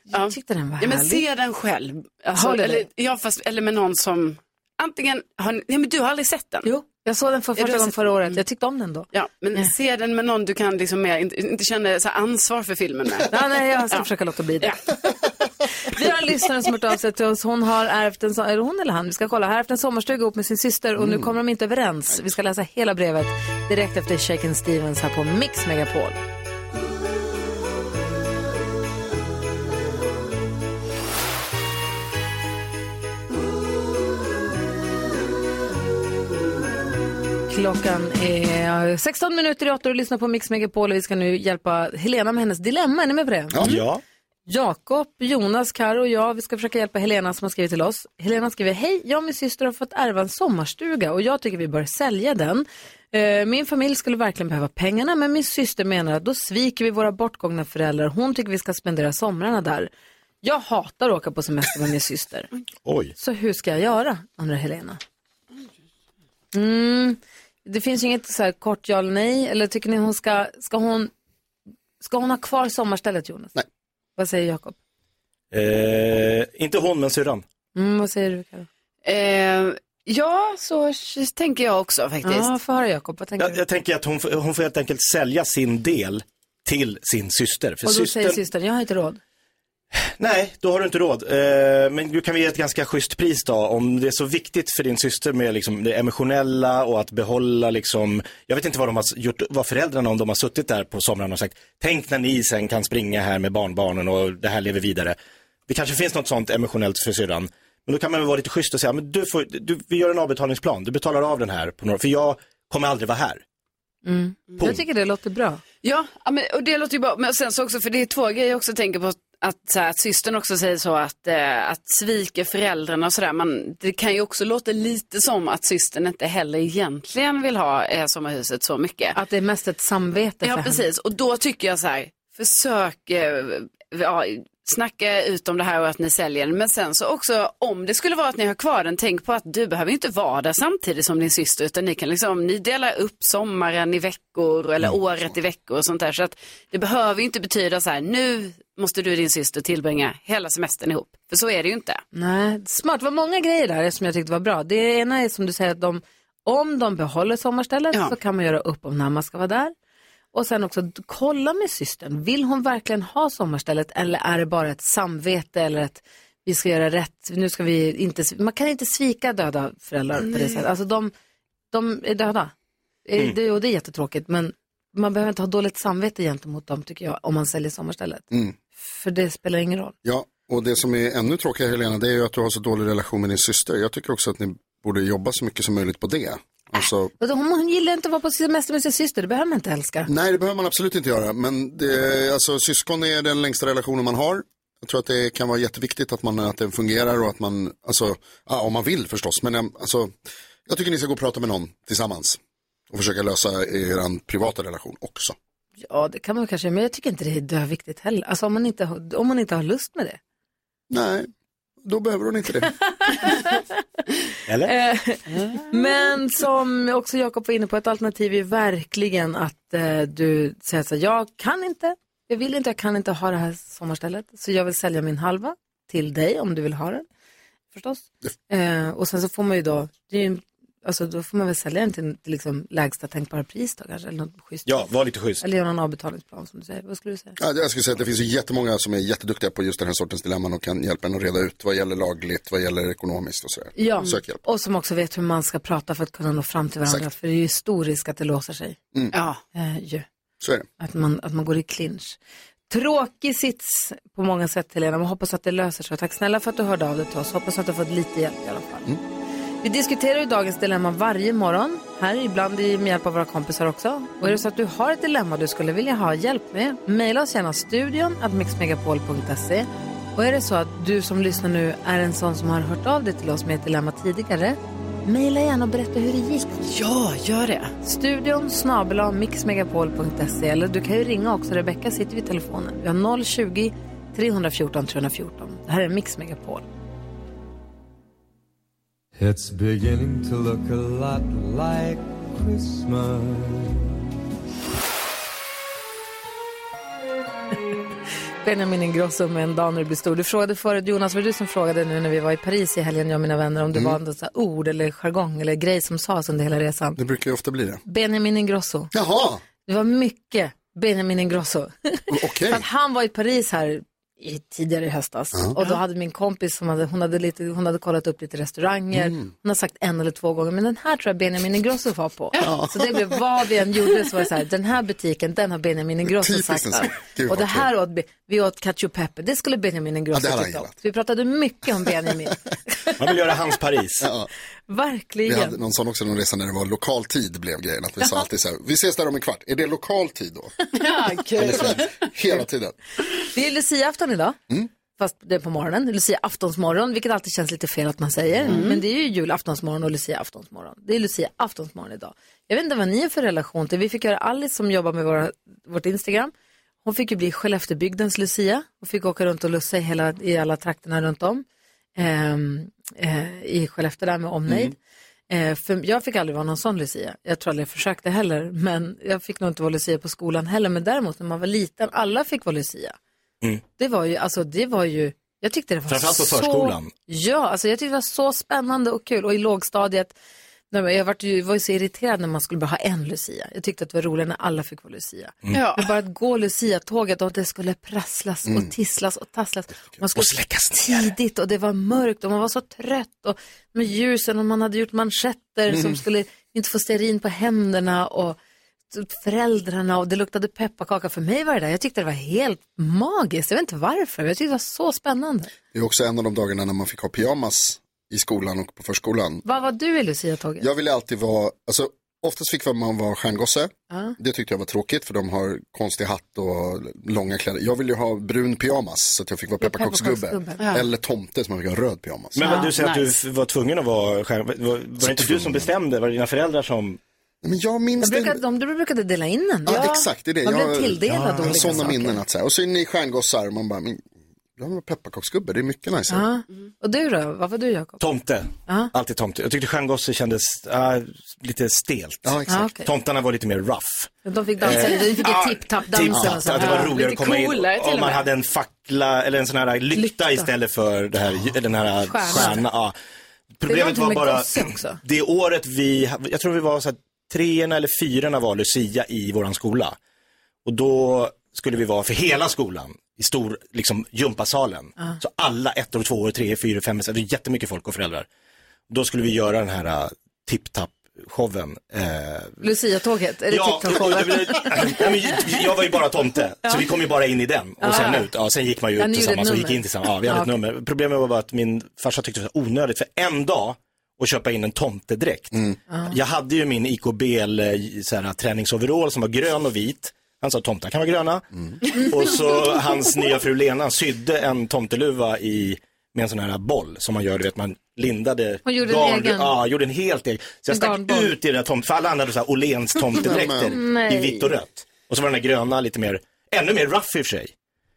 Jag tyckte den var Ja, men härlig. se den själv. Alltså, eller, ja, fast, eller med någon som, antingen, har, ni- ja, men du har aldrig sett den? Jo, jag såg den för Ja, första gången förra året. Jag tyckte om den då. Ja, men se den med någon du kan liksom mer, inte, inte känna så ansvar för filmen med. Ja, nej, jag ska försöka låta bli det. Vi har en lyssnare som har hört av sig till oss. Hon har ärvt en, eller hon eller han, vi ska kolla, har ärvt en sommarstuga ihop med sin syster och nu kommer de inte överens. Vi ska läsa hela brevet direkt efter Shaken Stevens här på Mix Megapol. Klockan är 16 minuter i åtta och du lyssnar på Mix Megapol och vi ska nu hjälpa Helena med hennes dilemma. Är ni med på det? Ja. Jakob, Jonas, Karo och jag, vi ska försöka hjälpa Helena som har skrivit till oss. Helena skriver, hej, jag och min syster har fått ärva en sommarstuga och jag tycker vi bör sälja den. Eh, Min familj skulle verkligen behöva pengarna men min syster menar att då sviker vi våra bortgångna föräldrar. Hon tycker vi ska spendera somrarna där. Jag hatar att åka på semester med min syster. Oj. Så hur ska jag göra, undrar Helena. Mm, det finns ju inget så här kort ja eller nej. Eller tycker ni hon ska, ska hon, ska hon ha kvar sommarstället Jonas? Nej. Vad säger Jakob? Eh, inte hon, men syrran. Mm, vad säger du Karo? Eh, ja, så tänker jag också faktiskt. Ja, få höra Jakob, vad tänker Jag, jag tänker att hon, får- hon får helt enkelt sälja sin del till sin syster. För Och då säger systern, systern, jag har inte råd. Nej, då har du inte råd. Eh, men du kan vi ge ett ganska schysst pris då. Om det är så viktigt för din syster med liksom det emotionella och att behålla liksom, jag vet inte vad de har gjort, vad föräldrarna om de har suttit där på somrarna och sagt, tänk när ni sen kan springa här med barnbarnen och det här lever vidare. Det kanske finns något sånt emotionellt för syrran. Men då kan man väl vara lite schysst och säga, men du får, du, vi gör en avbetalningsplan, du betalar av den här på några, för jag kommer aldrig vara här. Mm. Jag tycker det låter bra. Ja, ja, men, och det låter ju bra. Men sen så också, för det är två grejer jag också tänker på. Att, så här, att systern också säger så att, eh, att svika föräldrarna och sådär. Det kan ju också låta lite som att systern inte heller egentligen vill ha eh, sommarhuset så mycket. Att det är mest ett samvete för Ja, henne. precis. Och då tycker jag så här, försök eh, ja, snacka ut om det här och att ni säljer den. Men sen så också, om det skulle vara att ni har kvar den, tänk på att du behöver inte vara där samtidigt som din syster, utan ni kan liksom, ni delar upp sommaren i veckor eller året i veckor och sånt där. Så att det behöver inte betyda så här, nu måste du och din syster tillbringa hela semestern ihop. För så är det ju inte. Nej, smart. Det var många grejer där som jag tyckte var bra. Det ena är som du säger att de, om de behåller sommarstället så kan man göra upp om när man ska vara där. Och sen också kolla med systern. Vill hon verkligen ha sommarstället eller är det bara ett samvete eller ett vi ska göra rätt, nu ska vi inte, man kan inte svika döda föräldrar på det sättet. Alltså de, de är döda. Eh, Mm. Det, och det är jättetråkigt men man behöver inte ha dåligt samvete gentemot dem tycker jag om man säljer sommarstället. Mm. För det spelar ingen roll. Ja, och det som är ännu tråkigare Helena, det är ju att du har så dålig relation med din syster. Jag tycker också att ni borde jobba så mycket som möjligt på det. Alltså, Vadå, Hon, hon gillar inte att vara på semester med sin syster, det behöver man inte älska. nej, det behöver man absolut inte göra. Men det, alltså, syskon är den längsta relationen man har. Jag tror att det kan vara jätteviktigt att, man, att den fungerar och att man, alltså, ja, om man vill förstås. Men äm, alltså, jag tycker ni ska gå och prata med någon tillsammans. Och försöka lösa er privata relation också. Ja, det kan man kanske, men jag tycker inte det är döviktigt heller. Alltså om man inte, om man inte har lust med det. Nej, då behöver hon inte det. Eller? Eh, Men som också Jakob var inne på, ett alternativ är verkligen att eh, du säger så här, jag kan inte, jag vill inte, jag kan inte ha det här sommarstället, så jag vill sälja min halva till dig om du vill ha den, förstås. Eh, och sen så får man ju då, det är ju, alltså då får man väl sälja den till, till liksom lägsta tänkbara pris då kanske, eller något schysst. Ja, var lite schysst. Eller göra någon avbetalningsplan som du säger. Vad skulle du säga? Ja, jag skulle säga att det finns ju jättemånga som är jätteduktiga på just den här sortens dilemman och kan hjälpa en att reda ut vad gäller lagligt, vad gäller ekonomiskt och sådär. Ja, Sök hjälp. och som också vet hur man ska prata för att kunna nå fram till varandra. Exakt. För det är ju stor risk att det låser sig. Mm. Ja. Eh, ju. Så är det. Att man, att man går i clinch. Tråkig sits på många sätt Helena, men hoppas att det löser sig. Tack snälla för att du hörde av dig till oss. Hoppas att du har fått lite hjälp i alla fall. Vi diskuterar ju dagens dilemma varje morgon, här ibland med hjälp av våra kompisar också. Och är det så att du har ett dilemma du skulle vilja ha hjälp med, mejla oss gärna studion att mixmegapol.se. Och är det så att du som lyssnar nu är en sån som har hört av dig till oss med ett dilemma tidigare, mejla gärna och berätta hur det gick. Ja, gör det. Studion snabel mixmegapol.se eller du kan ju ringa också. Rebecka sitter vid telefonen. Vi har 020 314 314. Det här är Mix Megapol. It's beginning to look a lot like Christmas. Benjamin Ingrosso med en dag när du blir stor. Du frågade förut, Jonas, var det du som frågade nu när vi var i Paris i helgen, jag och mina vänner, om det Mm. var något så här ord eller jargong eller grej som sades under hela resan. Det brukar ju ofta bli det. Benjamin Ingrosso. Jaha! Det var mycket Benjamin Ingrosso. Okej. För att han var i Paris här i, tidigare i höstas. Ja. Och då hade min kompis, som hade, hon, hade lite, hon hade kollat upp lite restauranger. Mm. Hon har sagt en eller två gånger, men den här tror jag Benjamin Ingrosso var på. Ja. Så det blev vad vi än gjorde så var det så här, den här butiken, den har Benjamin Ingrosso sagt. Och det här åt, vi- åt cacio pepe, det skulle Benjamin Ingrosso Ja, tycka om. Vi pratade mycket om Benjamin. Man vill göra hans Paris. Ja. Vi Verkligen. hade någon sån också, någon resa när det var lokal tid blev grejen. Att vi sa alltid så här, vi ses där om en kvart. Är det lokal tid då? Ja, kul. Hela tiden. Det är Lucia-afton idag. Mm. Fast det är på morgonen. Lucia aftonsmorgon, vilket alltid känns lite fel att man säger. Mm. Men det är ju julaftonsmorgon och Lucia aftonsmorgon. Det är Lucia aftonsmorgon idag. Jag vet inte vad ni har för relation till. Vi fick göra Alice som jobbar med våra, vårt Instagram. Hon fick ju bli Skellefteåbygdens Lucia och fick åka runt och lussa i, hela, i alla trakterna runt om. Ehm, eh, I Skellefteå där med omnejd. Eh, för jag fick aldrig vara någon sån Lucia. Jag tror aldrig jag försökte heller. Men jag fick nog inte vara Lucia på skolan heller. Men däremot när man var liten, alla fick vara Lucia. Mm. Det var ju, alltså det var ju, jag tyckte det var Framförallt på så... förskolan. Ja, alltså jag tyckte det var så spännande och kul. Och i lågstadiet, när man- jag var ju, var ju så irriterad när man skulle bara ha en Lucia. Jag tyckte att det var roligare när alla fick vara Lucia. Mm. Ja. Men bara att gå Lucia-tåget och det skulle prasslas Mm. och tisslas och tasslas. Man skulle tidigt och det var mörkt och man var så trött och med ljusen och man hade gjort manschetter Mm. som skulle inte få stearin på händerna och föräldrarna och det luktade pepparkaka. För mig var det där, jag tyckte det var helt magiskt. Jag vet inte varför, jag tyckte det var så spännande. Det är också en av de dagarna när man fick ha pyjamas i skolan och på förskolan. Vad var du i Lucia-tåget? Jag ville alltid vara, alltså oftast fick man vara stjärngosse. Ja. Det tyckte jag var tråkigt för de har konstig hatt och långa kläder. Jag ville ju ha brun pyjamas så att jag fick vara Ja, pepparkaksgubbe. Ja. Eller tomte som man fick ha röd pyjamas. Men vad du säger att nice. du f- var tvungen att vara stjärna, var, var det inte du som bestämde? Var det dina föräldrar som... Men jag minns De det. brukade, de, de brukade dela in den. Ja, exakt, det är det. Man jag, blev tilldelad jag har olika sådana saker. minnen att säga. Och så är ni stjärngossar man bara, men ha pepparkaksgubbe, det är mycket nice. Ja. Och du då? Vad var du Jakob? Tomte. Ja. Alltid tomte. Jag tyckte stjärngosse kändes ah, lite stelt. Ja, exakt. Ja, okej. Tomtarna var lite mer rough. De fick dansa, Eh, de fick ja, ju tipp-tapp-dansen och Tipp-tapp, så. att det var Ja. roligare att lite komma in. coolare till Och och man med. hade en fackla eller en sån här lykta, Lykta. istället för det här, den här Stjärnan. stjärnan. Ja. Problemet någonting var med bara, gosse också. det året vi, jag tror vi var så här, treorna eller fyrorna var Lucia i våran skola. Och då skulle vi vara för hela skolan i stor, liksom, gympasalen. Så alla ettor, tvåor, treor, fyror, femmor, det är jättemycket folk och föräldrar. Då skulle vi göra den här uh, tipp-tapp-showen. Eh, Lucia-tåget, är det Ja, TikTok-tåget? jag, ja, var ju bara tomte, så vi kom ju bara in i den och sen ut. Ja, sen gick man ju Ja, ut tillsammans ett och gick in tillsammans. Ja, vi hade Ja, ett nummer. Problemet var bara att min farsa tyckte det var onödigt för en dag att köpa in en tomtedräkt. Jag hade ju min IKBL eh, så här, träningsoverall som var grön och vit. Han sa tomtar kan vara gröna. Och så hans nya fru Lena sydde en tomteluva i, med en sån här boll som man gör, du vet man lindade. Hon gjorde en egen? Ja, gjorde en helt egen. Så jag stack garnboll? ut i det där tomt, för alla andra hade så här Åhléns tomtedräkter i vitt och rött. Och så var den där gröna lite mer, ännu mer rough i och för sig.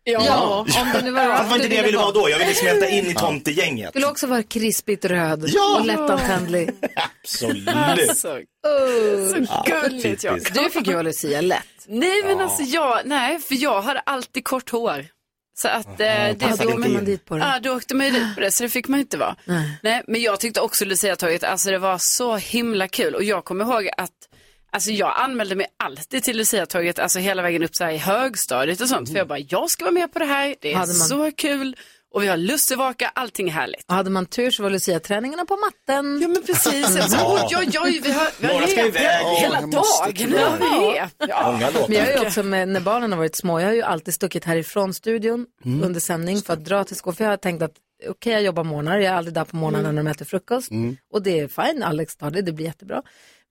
Ja, om det nu var Fast det var inte det jag ville vara då, jag ville smälta in i tomtegänget. Skulle också vara krispigt röd Ja. och lättantändlig. Absolut. Alltså, Oh. så gulligt jag. typiskt. Du fick ju vara Lucia lätt. Nej men alltså jag, nej för jag hade alltid kort hår. Så att eh, det då åker man dit på det. Ja, då åkte man ju dit på det, så det fick man inte vara. Nej. Nej, men jag tyckte också Lucia-tåget, alltså det var så himla kul. Och jag kommer ihåg att, alltså jag anmälde mig alltid till Lucia-tåget, alltså hela vägen upp så här i högstadiet och sånt. För jag bara, jag ska vara med på det här, det är man- så kul. och vi har lussevaka, allting är härligt. Och hade man tur så var Lucia-träningarna på matten. Ja men precis. Ja. Oj, oj, oj, vi har, vi har Några ska rep iväg. hela Ja, dagen. rep. Ja. Men jag har ju också, med, när barnen har varit små, jag har ju alltid stuckit härifrån studion Mm. under sändning för att dra till skolan. För jag har tänkt att okej, jag jobbar morgnar, jag är aldrig där på morgnarna Mm. när de äter frukost. Mm. Och det är fine, Alex tar det, det blir jättebra.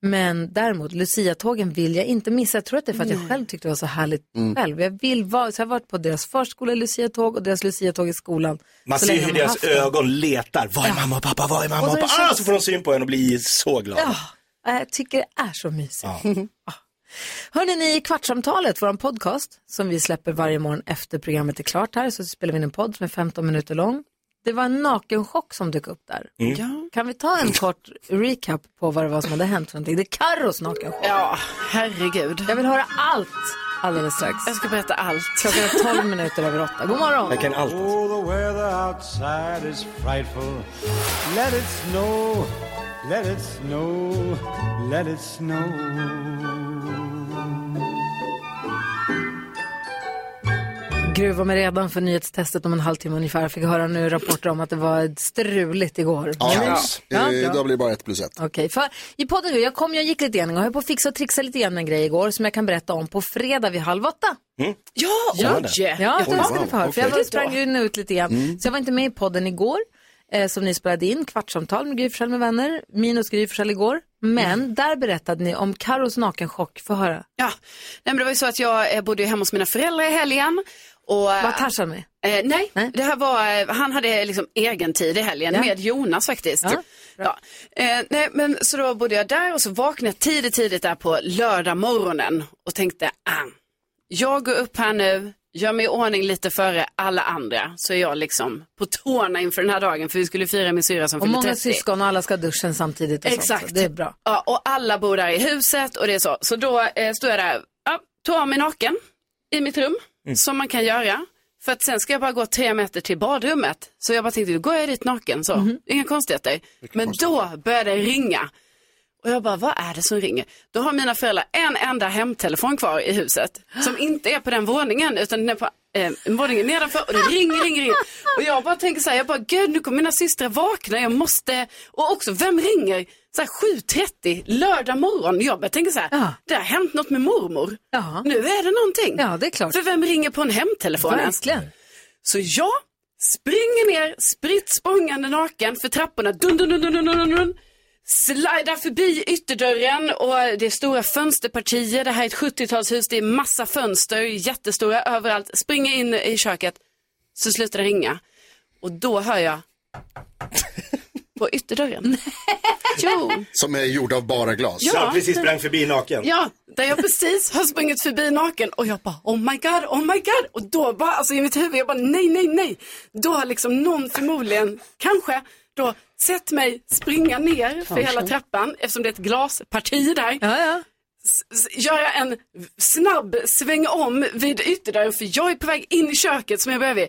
Men däremot, Lucia-tågen vill jag inte missa. Jag tror att det är för att jag själv tyckte det var så härligt Mm. själv. Jag vill vara, så jag har varit på deras förskola Lucia-tåg och deras Lucia-tåg i skolan. Man så ser hur de deras ögon letar. Var är mamma och pappa? Var är mamma Och och det pappa? känns- Ah, så får de syn på en och blir så glada. Ja, jag tycker det är så mysigt. Ja. Hörrni, ni i Kvartsamtalet, vår podcast, som vi släpper varje morgon efter programmet är klart här, så spelar vi in en podd som är 15 minuter lång. Det var en nakenchock som dök upp där. Mm. Ja. Kan vi ta en kort recap på vad det var som hade hänt för någonting? Det är Carros nakenchock. Ja, herregud. Jag vill höra allt alldeles strax. Jag ska berätta allt. Klockan är 12 minuter över åtta. God morgon. Jag kan allt. Oh, the weather outside is frightful. Let it snow, let it snow, let it snow. Gruva mig redan för nyhetstestet om en halvtimme ungefär. Fick höra nu rapporter om att det var struligt igår. Ja, Ja, ja. bra. Idag blir det bara ett plus ett. Okej, för i podden nu, jag kom, jag gick lite grann och höll på att fixa och trixa lite grann en grej igår som jag kan berätta om på fredag vid halv åtta. Ja, Ja, ja Oj, det ska ni få höra. För jag var, sprang ju ut lite grann. Mm. Så jag var inte med i podden igår, eh, som ni spelade in, Kvartsamtal med Gry med vänner, minus Gry igår. Men Mm. där berättade ni om Carros nakenchock. Få höra. Ja, nej, men det var ju så att jag eh, bodde hemma hos mina föräldrar i helgen. Och, Var Tarzan med? Eh, nej, det här var, eh, han hade liksom egen tid i helgen Ja. med Jonas faktiskt. Ja, Ja, Eh, nej, men så då bodde jag där och så vaknade jag tidigt, tidigt där på lördag morgonen och tänkte, ah, jag går upp här nu, gör mig i ordning lite före alla andra, så är jag liksom på tårna inför den här dagen, för vi skulle fira min syra som Och fyllde många 30. syskon och alla ska duschen samtidigt. Och Sånt, Exakt. så det är bra. Ja, och alla bor där i huset och det är så. Så då eh, står jag där, ja, tog av mig naken i mitt rum, som man kan göra. För att sen ska jag bara gå tre meter till badrummet. Så jag bara tänkte, då går jag dit naken så, inga konstigheter. Men då började det ringa. Och jag bara, vad är det som ringer? Då har mina föräldrar en enda hemtelefon kvar i huset. Som inte är på den våningen, utan den är på eh, våningen nedanför. Och det ringer, ringer, ringer. Och jag bara tänker så här, jag bara, gud nu kommer mina systrar vakna. Jag måste, och också, vem ringer? Så här 7.30 lördag morgon. Jag bara tänker så här, det har hänt något med mormor. Nu är det någonting. Ja, det är klart. För vem ringer på en hemtelefon ens? Verkligen. Så jag springer ner, spritt språngande naken för trapporna, dun, dun, dun, dun, dun, dun, dun, slidar förbi ytterdörren och det är stora fönsterpartier. Det här är ett 70-talshus, det är massa fönster, jättestora överallt. Springer in i köket, så slutar det ringa. Och då hör jag på ytterdörren. jo. Som är gjord av bara glas. Ja. Jag precis sprang förbi naken. Ja, där jag precis har sprungit förbi naken och jag bara oh my god, oh my god. Och då bara, alltså i mitt huvud, jag bara nej, nej, nej. Då har liksom någon förmodligen, kanske, då sett mig springa ner för hela trappan eftersom det är ett glasparti där. Ja, ja. Göra en snabb sväng om vid ytterdörren för jag är på väg in i köket som jag behöver.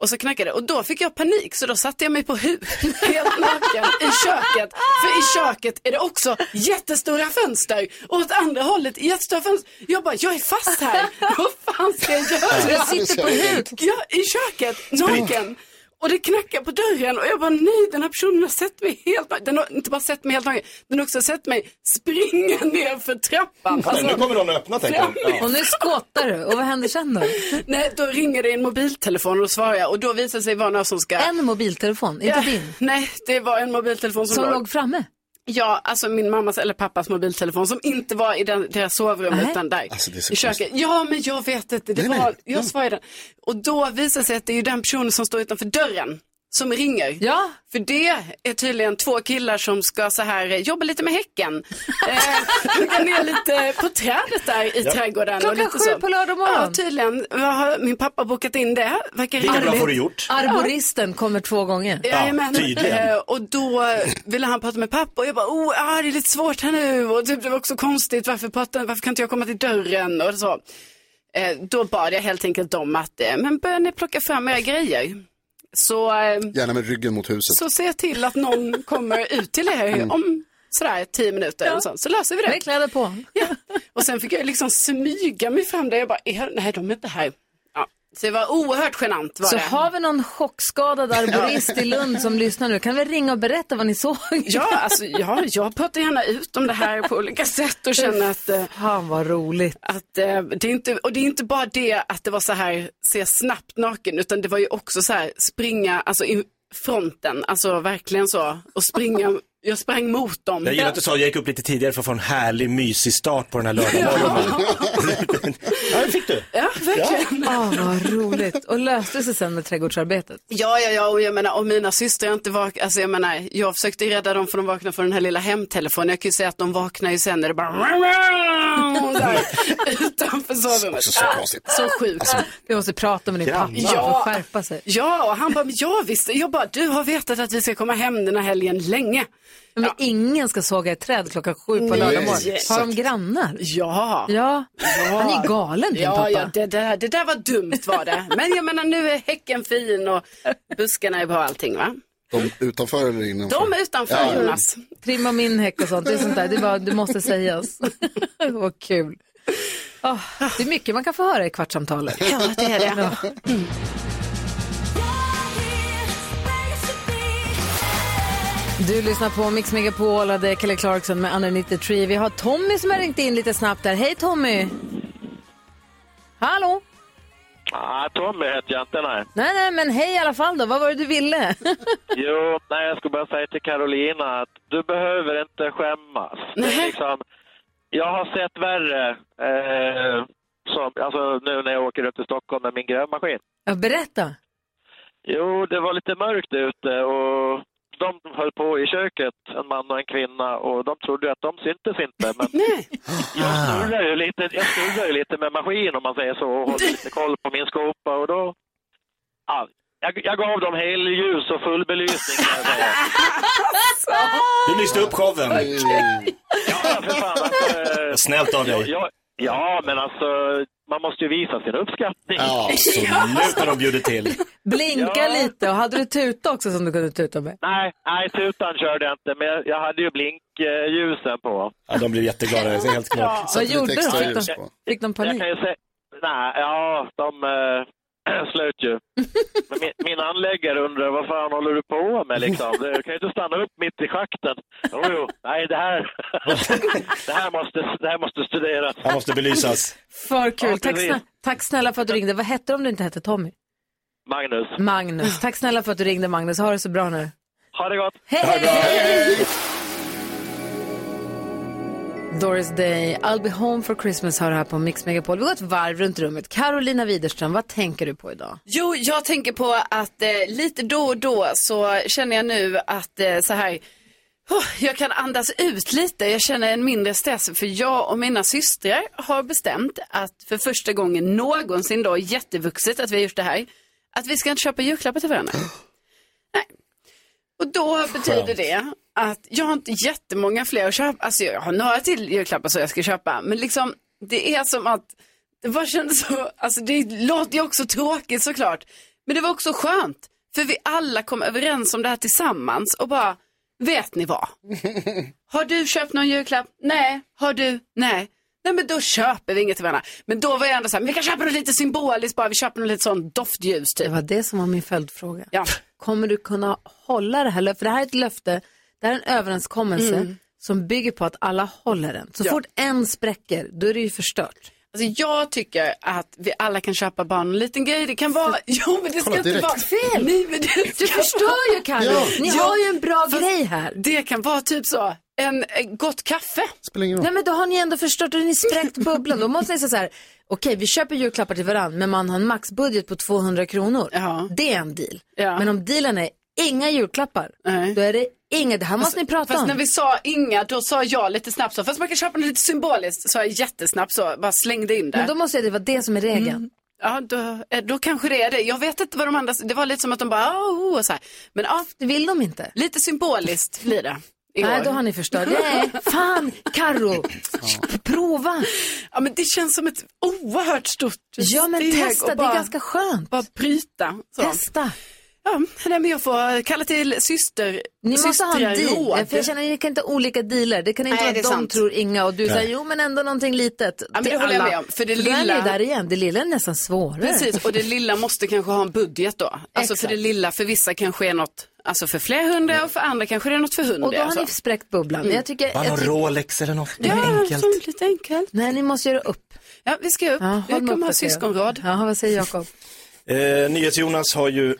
Och så knackade det och då fick jag panik så då satte jag mig på huk helt naken i köket. För i köket är det också jättestora fönster och åt andra hållet jättestora fönster. Jag bara, jag är fast här. Vad fan ska jag göra? Du sitter på huk? Ja, i köket, naken. Och det knackar på dörren och jag bara nej den här personen har sett mig helt naken. Den har inte bara sett mig helt naken, den har också sett mig springa ner för trappan. Alltså, nu kommer någon att öppna tänker jag. Ja. Och nu skottar du. Och vad händer sen då? Nej, då ringer det en mobiltelefon och då svarar jag och då visar det sig vara någon som ska... En mobiltelefon, inte Ja, din. Nej, det var en mobiltelefon som, Som låg framme? Ja, alltså min mammas eller pappas mobiltelefon som inte var i den, deras sovrum Nej. utan där Alltså, i köket. Ja, men jag vet inte. Det Nej, var, nej. jag svarade den. Och då visar det sig att det är ju den personen som står utanför dörren som ringer. Ja. För det är tydligen två killar som ska så här eh, jobba lite med häcken. eh, ner lite på trädet där i Ja. trädgården. och Klockan lite sju så. på lördag morgon. Ja, tydligen. Jag har min pappa bokat in det. Verkar Lika bra får du gjort. Arboristen kommer två gånger. Jajamän. tydligen. Eh, och då ville han prata med pappa och jag bara, oh, ah, det är lite svårt här nu. Och typ, det var också konstigt, varför, pratar, varför kan inte jag komma till dörren? Och så. Eh, då bad jag helt enkelt dem att, eh, men börjar ni plocka fram era grejer? Så, eh, Gärna med ryggen mot huset. så se till att någon kommer ut till er Mm. om sådär tio minuter. eller Så, så löser vi det. Med kläder på. Ja. Och sen fick jag liksom smyga mig fram där. Jag bara, "Eh, nej de är inte här. Så det var oerhört genant var Så det. har vi någon chockskadad arborist i Lund som lyssnar nu, kan vi ringa och berätta vad ni såg? Ja, alltså, ja, jag pratar gärna ut om det här på olika sätt och känner att... Eh, Fan vad roligt. Att, eh, det är inte, och det är inte bara det att det var så här, se snabbt naken, utan det var ju också så här, springa, alltså i fronten, alltså verkligen så, och springa, jag sprang mot dem. Jag gillar att du sa att jag gick upp lite tidigare för att få en härlig mysig start på den här lördagmorgonen. ja, det fick du. Ja, verkligen. Ah, vad roligt. Och löste sig sen med trädgårdsarbetet? Ja, ja, ja, och jag menar, och mina systrar inte vaknade, alltså jag menar, jag försökte rädda dem för de vaknade från den här lilla hemtelefonen. Jag kan ju säga att de vaknar ju sen när det bara så här, utanför sovrummet. Så, så konstigt. Så sjukt. Vi måste prata med din pappa, Ja. skärpa sig. Ja, och han bara, men jag visste, jag bara, du har vetat att vi ska komma hem den här helgen länge. Men ingen ska såga ett träd klockan sju på lördag morgon. exakt. Har de grannar? Ja. Ja. Han är galen din ja, pappa. Ja, det, där, det där var dumt var det. Men jag menar nu är häcken fin och buskarna är bra allting va? De utanför eller innanför? De är utanför Ja. Jonas. Trimma min häck och sånt, det är sånt där, det, är bara, det måste sägas. Vad kul. Åh, det är mycket man kan få höra i kvartsamtalet. Ja, det är det. Ja. Du lyssnar på Mix Megapol och det är Kelly Clarkson med the Tree. Vi har Tommy som har ringt in lite snabbt där. Hej Tommy! Hallå? Ah, Tommy heter jag inte, nej. Nej, nej, men hej i alla fall då. Vad var det du ville? Jo, nej, jag skulle bara säga till Carolina att du behöver inte skämmas. Det är liksom, jag har sett värre, eh, som, alltså nu när jag åker upp till Stockholm med min grävmaskin. Ja, berätta. Jo, det var lite mörkt ute och de höll på i köket, en man och en kvinna, och de trodde att de syntes inte. Men jag snurrar ju lite, jag snurrar ju lite med maskin om man säger så och håller lite koll på min skopa och då... Ja, jag, jag gav dem helljus och full belysning kan jag säga. Du lyste upp showen. Ja, för fan. Alltså, Snällt av dig. Ja, ja, men alltså man måste ju visa sin uppskattning. Ja, absolut när de bjuder till. Blinka Ja. lite och hade du tuta också som du kunde tuta med? Nej, nej, tutan körde jag inte, men jag, jag hade ju blinkljusen på. Ja, de blev jätteglada, det är helt klart. Vad gjorde de? Fick de, fick de Jag panik? kan ju säga, nej, ja, de slöt ju. Men min, min anläggare undrar vad fan håller du på med liksom? Du kan ju inte stanna upp mitt i schakten. Jo, jo, nej det här, det här måste, det här måste studeras. Han måste belysas. För kul. Ja, tack, precis. snä- tack snälla för att du ringde. Vad hette du om du inte hette Tommy? Magnus, Magnus. Tack snälla för att du ringde Magnus. Ha det så bra nu. ha det gott. Hej! Doris Day, I'll be home for Christmas har här på Mix Megapol. Vi går ett varv runt rummet. Carolina Widerström, vad tänker du på idag? Jo, jag tänker på att eh, lite då och då så känner jag nu att eh, så här, oh, jag kan andas ut lite. Jag känner en mindre stress för jag och mina systrar har bestämt att för första gången någonsin då, jättevuxet att vi har gjort det här, att vi ska inte köpa julklappar till varandra. Nej. Och då betyder Skönt. det att jag har inte jättemånga fler att köpa. Alltså jag har några till julklappar som jag ska köpa. Men liksom det är som att det bara kändes så, alltså det låter ju också tråkigt såklart. Men det var också skönt. För vi alla kom överens om det här tillsammans och bara, vet ni vad? Har du köpt någon julklapp? Nej. Har du? Nej. Nej men då köper vi inget till varandra. Men då var jag ändå så här, men vi kan köpa något lite symboliskt bara, vi köper något lite sån doftljus typ. Det var det som var min följdfråga. Ja. Kommer du kunna hålla det här löftet? För det här är ett löfte, det här är en överenskommelse Mm. som bygger på att alla håller den. Så Ja. fort en spräcker, då är det ju förstört. Alltså jag tycker att vi alla kan köpa barn en liten grej. Det kan vara, jo men det ska Kolla inte direkt. vara fel. Nej, men det Du förstör ju, Karin. Ni har ju en bra fast grej här. Det kan vara typ så, en, en gott kaffe. Spelar ingen Nej men då har ni ändå förstört och ni spräckt bubblan. Då måste ni säga så här, okej vi köper julklappar till varandra men man har en maxbudget på 200 kronor. Det är en deal. Men om dealen är inga julklappar, då är det inga, det här måste ni prata Fast om. när vi sa inga, då sa jag lite snabbt så, fast man kan köpa något lite symboliskt, så jag jättesnabbt så, bara slängde in det. Men då måste jag, det vara det som är regeln. Ja, då, eh, då kanske det är det. Jag vet inte vad de andra, det var lite som att de bara, oh, och så här. Men ja. Det vill de inte. Lite symboliskt blir det. Nej, då har ni förstört. Nej, fan, Karo. Prova. Ja, men det känns som ett oerhört stort Ja, men steg testa. Det är bara- ganska skönt. Bara bryta. Så. Testa. Ja, nej, men jag får kalla till syster. Ni måste ha en deal. För jag känner ni kan inte ha olika dealer. Det kan inte Nej, vara det att är de sant. tror inga och du Nej. säger jo men ändå någonting litet. men till det håller jag alla. med om, för det då är lilla- ni där igen. Det lilla är nästan svårare. Precis, och det lilla måste kanske ha en budget då. Alltså för det lilla för vissa kanske är något, alltså för flera hundra och för andra kanske det är något för hundra. Och då har alltså. ni spräckt bubblan. Mm. Jag tycker, Bara jag någon tycker- Rolex eller något. Ja, enkelt. som lite enkelt. Nej, ni måste göra upp. Ja, vi ska upp. Ja, mig kommer ha syskonråd. Ja, vad säger Jakob? Eh, NyhetsJonas har ju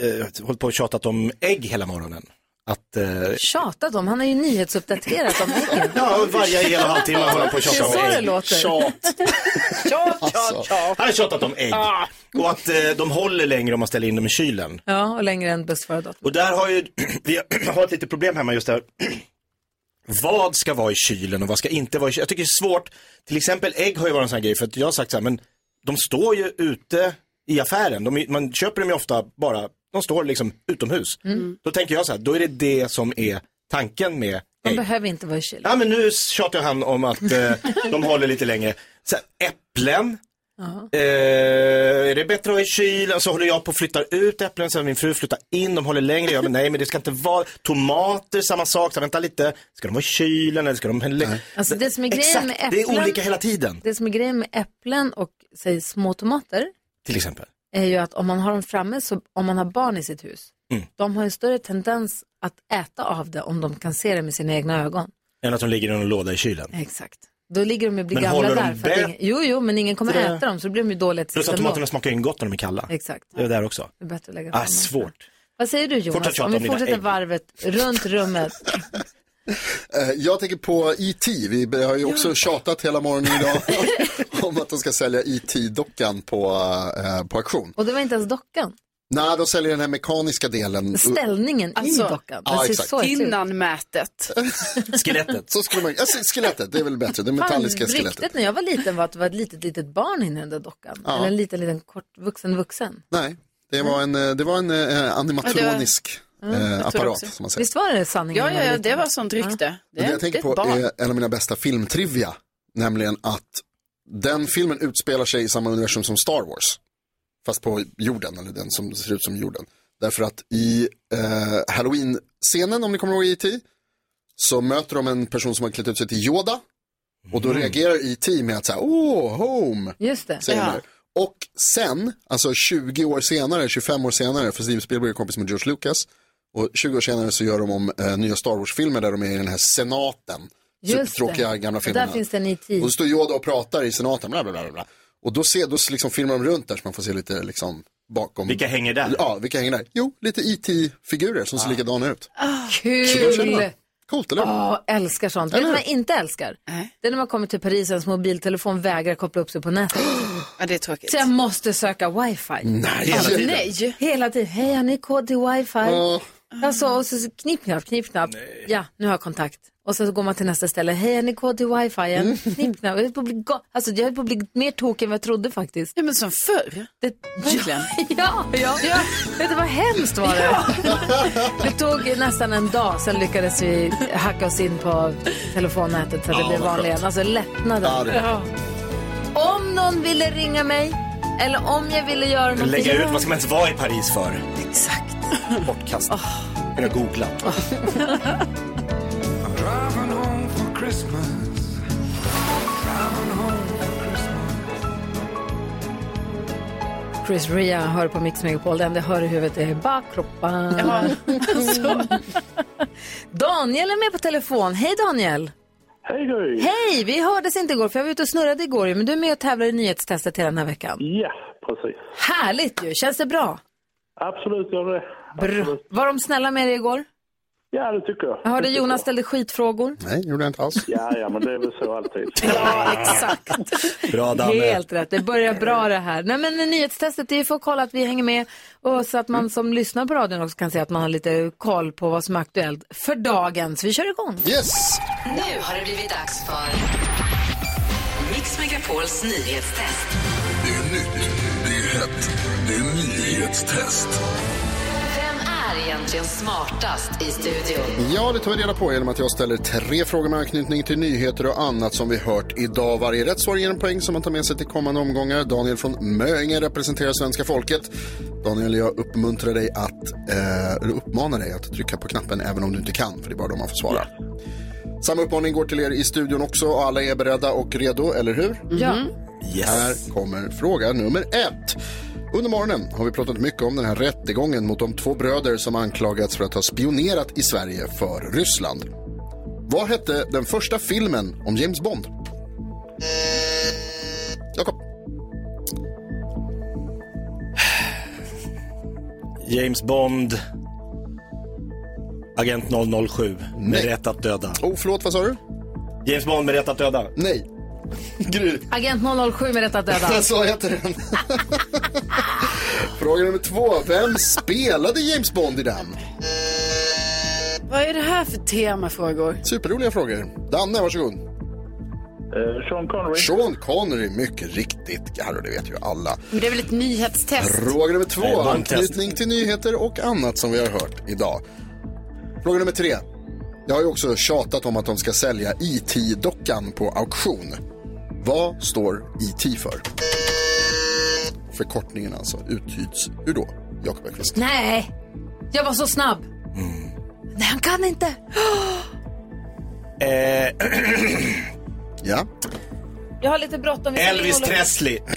eh, hållit på och tjatat om ägg hela morgonen. Att, eh, Tjatat om, han har ju nyhetsuppdaterat om äggen. ja, varje hel och halvtimme håller han på och Det är tjatar så om ägg. det låter. Tjat. Tjat, Alltså, han har tjatat om ägg. Och att eh, de håller längre om man ställer in dem i kylen. Ja, och längre än bussförardatorn. Och där har ju, vi har ett litet problem hemma just där. Vad ska vara i kylen och vad ska inte vara i kylen? Jag tycker det är svårt. Till exempel ägg har ju varit en sån här grej för att jag har sagt så här, men de står ju ute i affären. De, man köper dem ju ofta bara, de står liksom utomhus. Mm. Då tänker jag så här, då är det det som är tanken med De ägg. behöver inte vara i kylen. Ja men nu tjatar han om att eh, de håller lite längre. Så här, äpplen, Ja. Eh, är det bättre att ha i kylen? Så håller jag på att flytta ut äpplen, så min fru flyttar in, de håller längre. Jag men nej, men det ska inte vara. Tomater, samma sak. Så vänta lite, ska de vara i kylen eller ska de... Alltså det som är grejen Exakt, med det är äpplen- olika hela tiden. Det som är grejen med äpplen och säg, små tomater Till exempel. är ju att om man har dem framme, så, om man har barn i sitt hus, Mm. de har en större tendens att äta av det om de kan se det med sina egna ögon. Än att de ligger i någon låda i kylen. Exakt. Då ligger de och blir Men gamla där. För att ingen, jo, jo, men ingen kommer Det- äta dem så då blir de ju dåliga till Plus att tomaterna smakar ju gott när de är kalla. Exakt. Det är där också. Det är bättre att lägga Ah, fram dem. svårt. Vad säger du Jonas? Om vi fortsätter varvet runt rummet. Eh, Jag tänker på E.T. Vi har ju också tjatat hela morgonen idag om att de ska sälja E.T.-dockan på, eh, på auktion. Och det var inte ens dockan. Nej, de säljer den här mekaniska delen. Ställningen Alltså, i dockan. ja, exakt. ut. Innanmätet. Skelettet. Så skulle man, alltså, skelettet, det är väl bättre. Det metalliska Fan, skelettet. Ryktet när jag var liten var att det var ett litet, litet barn inne i den där dockan. Ja. Eller en liten, liten kort vuxen vuxen. Nej, det var en, eh, det var en eh, animatronisk Ja, det var- eh, apparat. Som man säger. Visst var det sanningen? Ja, ja, ja, det var sånt rykte. Det det jag tänker på barn. är en av mina bästa filmtrivia. Nämligen att den filmen utspelar sig i samma universum som Star Wars. Fast på jorden, eller den som ser ut som jorden. Därför att i eh, Halloween-scenen, om ni kommer ihåg E.T. Så möter de en person som har klätt ut sig till Yoda. Och då reagerar E.T. med att säga, åh, home. Just det. Säger där. Och sen, alltså 20 år senare, 25 år senare, för Steven Spielberg är kompis med George Lucas. Och 20 år senare så gör de om eh, nya Star Wars-filmer där de är i den här senaten. Just Supertråkiga gamla Och filmerna. Där finns det en IT. Och då står Yoda och pratar i senaten, bla bla bla. bla. Och då, ser, då liksom filmar de runt där så man får se lite liksom bakom. Vilka hänger där? Ja, vilka hänger där? Jo, lite IT-figurer som ser likadana ut. Känner Kul! Coolt, eller hur? Åh, älskar sånt. Vet Eller du vad jag inte älskar? Det är när man kommer till Paris och ens mobiltelefon vägrar koppla upp sig på nätet. Ja, det är tråkigt. Så jag måste söka wifi. Nej, Hela tiden. Nej. Hela tiden. Hej, har ni kod till wifi? Ja. Alltså, och så knippknapp, knippknapp. Ja, nu har jag kontakt. Och så går man till nästa ställe. Hej, har ni kod till wifi? Mm. Knippknapp. Jag höll på att bli, alltså, jag höll på att bli mer tokig än vad jag trodde faktiskt. Ja, men som förr. Det, Verkligen. ja, ja, ja. Vet du vad hemskt var det? Det tog nästan en dag, sen lyckades vi hacka oss in på telefonnätet så att det Ja, blev vad skönt. Alltså lättnaden. Ja, det- Ja. Om någon ville ringa mig, eller om jag ville göra någonting. Lägga ut, vad ska man ens vara i Paris för? Exakt. Bortkastat. Googla. Home for Christmas. Chris Ria hör på Mix Megapol. Det enda jag hör i huvudet är bakkroppen. Ja, alltså. Daniel är med på telefon. Hej Daniel! Hej Gry! Hej! Vi hördes inte igår för jag var ute och snurrade igår men du är med och tävlar i nyhetstestet hela den här veckan. Ja, precis. Härligt ju! Känns det bra? Absolut gör det. Bra. Var de snälla med dig igår? Ja, det tycker jag. Jag hörde Jonas ställde skitfrågor. Nej, gjorde jag inte alls. Ja, ja, men det är väl så alltid. Ja, exakt. Bra Danne. Helt rätt. Det börjar bra det här. Nej, men nyhetstestet det är för att kolla att vi hänger med och så att man som lyssnar på radion också kan se att man har lite koll på vad som är aktuellt för dagen. Så vi kör igång. Yes! Nu har det blivit dags för Mix Megapols nyhetstest. Det är nytt, det är hett, det är nyhetstest. Är egentligen smartast i studion? Ja, det tar vi reda på genom att jag ställer tre frågor med anknytning till nyheter och annat som vi hört idag. Varje rätt svar ger en poäng som man tar med sig till kommande omgångar. Daniel från Möinge representerar svenska folket. Daniel, jag uppmuntrar dig att, eh, eller uppmanar dig att trycka på knappen även om du inte kan, för det är bara då man får svara. Samma uppmaning går till er i studion också och alla är beredda och redo, eller hur? Ja. Här kommer fråga nummer ett. Under morgonen har vi pratat mycket om den här rättegången mot de två bröder som anklagats för att ha spionerat i Sverige för Ryssland. Vad hette den första filmen om James Bond? Jakob. James Bond, Agent 007 med Nej. rätt att döda. Oh, förlåt, vad sa du? James Bond med rätt att döda. Nej. Gry. Agent 007 med rätt att döda. Så heter den. Fråga nummer två. Vem spelade James Bond i den? Vad är det här för temafrågor? Superroliga frågor. Danne, varsågod. Sean Connery. Sean Connery, mycket riktigt. Carro, det vet ju alla. Men det är väl ett nyhetstest? Fråga nummer två. Nej. Anknytning till nyheter och annat som vi har hört idag. Fråga nummer tre. Jag har ju också tjatat om att de ska sälja IT-dockan på auktion. Vad står IT för? Förkortningen alltså uttyds hur då? Jakob Ekqvist. Nej, jag var så snabb. Nej, han kan inte. Eh, Ja. Jag har lite bråttom. Elvis Presley.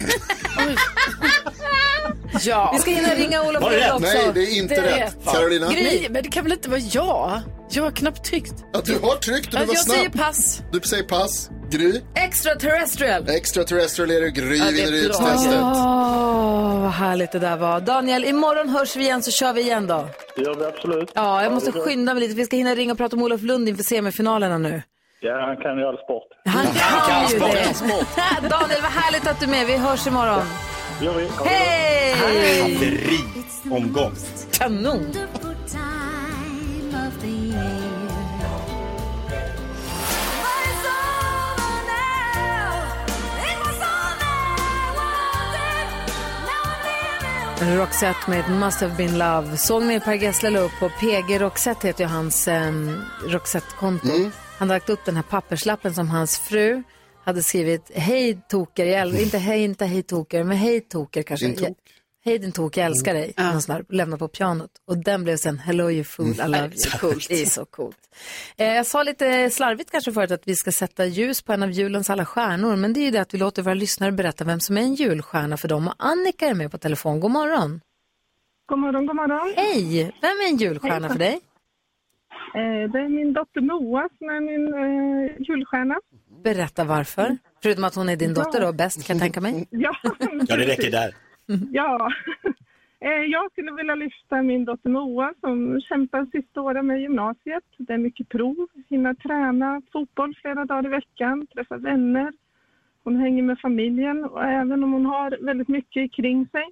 Ja. Vi ska hinna ringa Olof Var det rätt? också. Nej, det är inte Det är rätt. rätt. Carolina? Nej, men det kan väl inte vara jag? Jag har knappt tryckt. Ja, du har tryckt och du var jag snabb. säger pass. Du säger pass. Gry. Extraterrestrial. Extraterrestrial är det. Gry Ja, vinner. Åh, vad härligt det där var. Daniel, imorgon hörs vi igen så kör vi igen då. Det gör vi absolut. Ja, jag måste skynda mig lite. Vi ska hinna ringa och prata om Olof Lund inför semifinalerna nu. Ja, han kan ju all sport. Han kan ju sport. det. Daniel, vad härligt att du är med. Vi hörs imorgon. Gör vi. Hej! Haveriomgång. Kanon. Roxette med Must have been love. Såg ni Per Gessle la upp på PG Roxette heter ju hans um, Roxette-konto. Han hade lagt upp den här papperslappen som hans fru hade skrivit Hej toker, jag äl- inte hej, inte hej toker, men hej toker kanske. Din tok. Hej din tok, jag älskar dig. Mm. Sån här, lämna på pianot. Och den blev sen Hello you fool, I love you. coolt. Det är så coolt. Eh, jag sa lite slarvigt kanske förut att vi ska sätta ljus på en av julens alla stjärnor. Men det är ju det att vi låter våra lyssnare berätta vem som är en julstjärna för dem. Och Annika är med på telefon. God morgon. God morgon, god morgon. Hej! Vem är en julstjärna för dig? Eh, det är min dotter Moa som är min eh, julstjärna. Berätta varför. Förutom att hon är din dotter då, bäst kan jag tänka mig. Ja, Ja, det räcker där. ja. Eh, jag skulle vilja lyfta min dotter Moa som kämpar sista året med gymnasiet. Det är mycket prov, hinna träna fotboll flera dagar i veckan, träffa vänner. Hon hänger med familjen och även om hon har väldigt mycket kring sig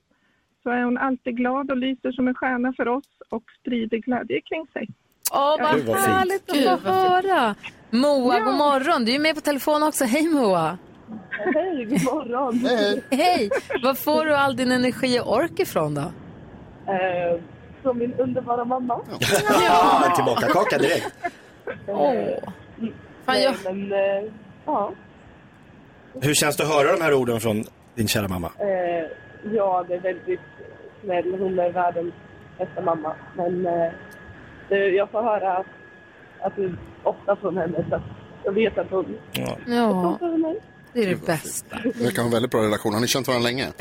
så är hon alltid glad och lyser som en stjärna för oss och sprider glädje kring sig. Åh, vad, härligt att få höra. Moa, god morgon. Du är med på telefon också. Hej Moa. Hej, god morgon! Hej. Var får du all din energi och ork ifrån då? Eh, från min underbara mamma. Ja, tillbaka kaka direkt. Åh. Fan, jag... Men, eh, ja, Hur känns det att höra de här orden från din kära mamma? eh, ja, det är väldigt snäll. Hon är världens bästa mamma. Men eh, det, jag får höra att, att det är ofta från henne. Så att jag vet att hon Ja. Ja, för mig. Det är det bästa. Vi verkar ha en väldigt bra relation. Har ni känt varandra länge?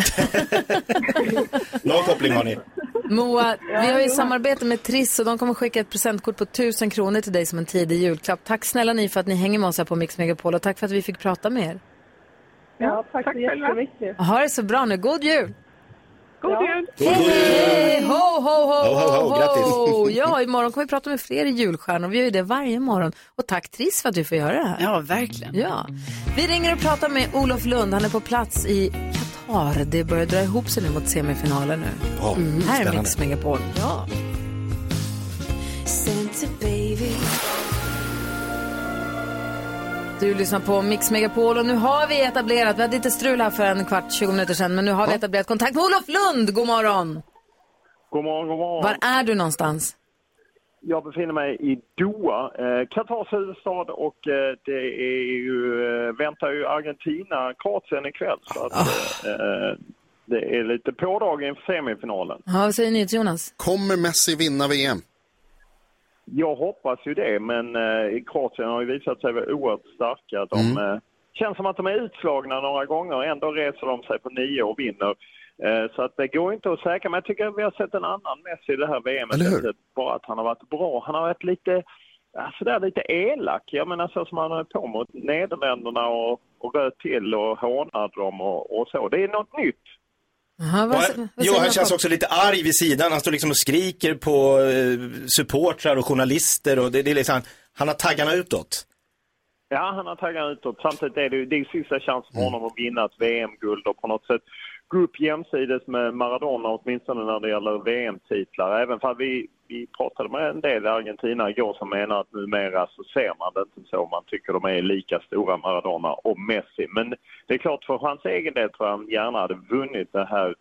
Någon koppling har ni. Moa, vi har ju samarbete med Triss och de kommer skicka ett presentkort på 1000 kronor till dig som en tidig julklapp. Tack snälla ni för att ni hänger med oss här på Mix Megapol och tack för att vi fick prata med er. Ja, tack, så jättemycket. Ha det så bra nu. God jul! God jul! Hej! Ho, ho, ho, Ho, ho, ho. Grattis. Ja, imorgon kommer vi prata med fler julstjärnor. Vi gör ju det varje morgon. Och tack Triss för att du får göra det här. Ja, verkligen. Ja. Vi ringer och pratar med Olof Lund. Han är på plats i Qatar. Det börjar dra ihop sig nu mot semifinaler nu. Ja, Mm, här är. Mix Megapol. Ja. Du lyssnar på Mix Megapol och nu har vi etablerat, vi hade lite strul här för en kvart, 20 minuter sedan, men nu har vi etablerat kontakt med Olof Lund. God morgon! God morgon, god morgon. Var är du någonstans? Jag befinner mig i Doha, eh, Katars huvudstad och eh, det är ju, eh, väntar ju Argentina, Kroatien ikväll. Så att, eh, det är lite pådrag inför semifinalen. Ja, vad säger ni till Jonas? Kommer Messi vinna VM? Jag hoppas ju det, men eh, Kroatien har ju visat sig vara oerhört starka. De Mm. eh, känns som att de är utslagna några gånger, ändå reser de sig på nio och vinner. Eh, så att det går inte att säkra, men jag tycker att vi har sett en annan Messi i det här VM. Bara att han har varit bra. Han har varit lite, sådär lite elak. Jag menar så som han höll på mot Nederländerna och, och röt till och hånade dem och, och så. Det är något nytt. Aha, vad, vad Jo, han känns också lite arg vid sidan. Han står liksom och skriker på eh, supportrar och journalister och det, det är liksom, han har taggarna utåt. Ja, han har taggarna utåt. Samtidigt är det ju det är sista chansen för honom att vinna ett VM-guld och på något sätt gå upp jämsides med Maradona åtminstone när det gäller VM-titlar. Även för vi, vi pratade med en del i Argentina igår som menar att numera så ser man det inte så. Man tycker de är lika stora, Maradona och Messi. Men det är klart för hans egen del tror jag han gärna hade vunnit det här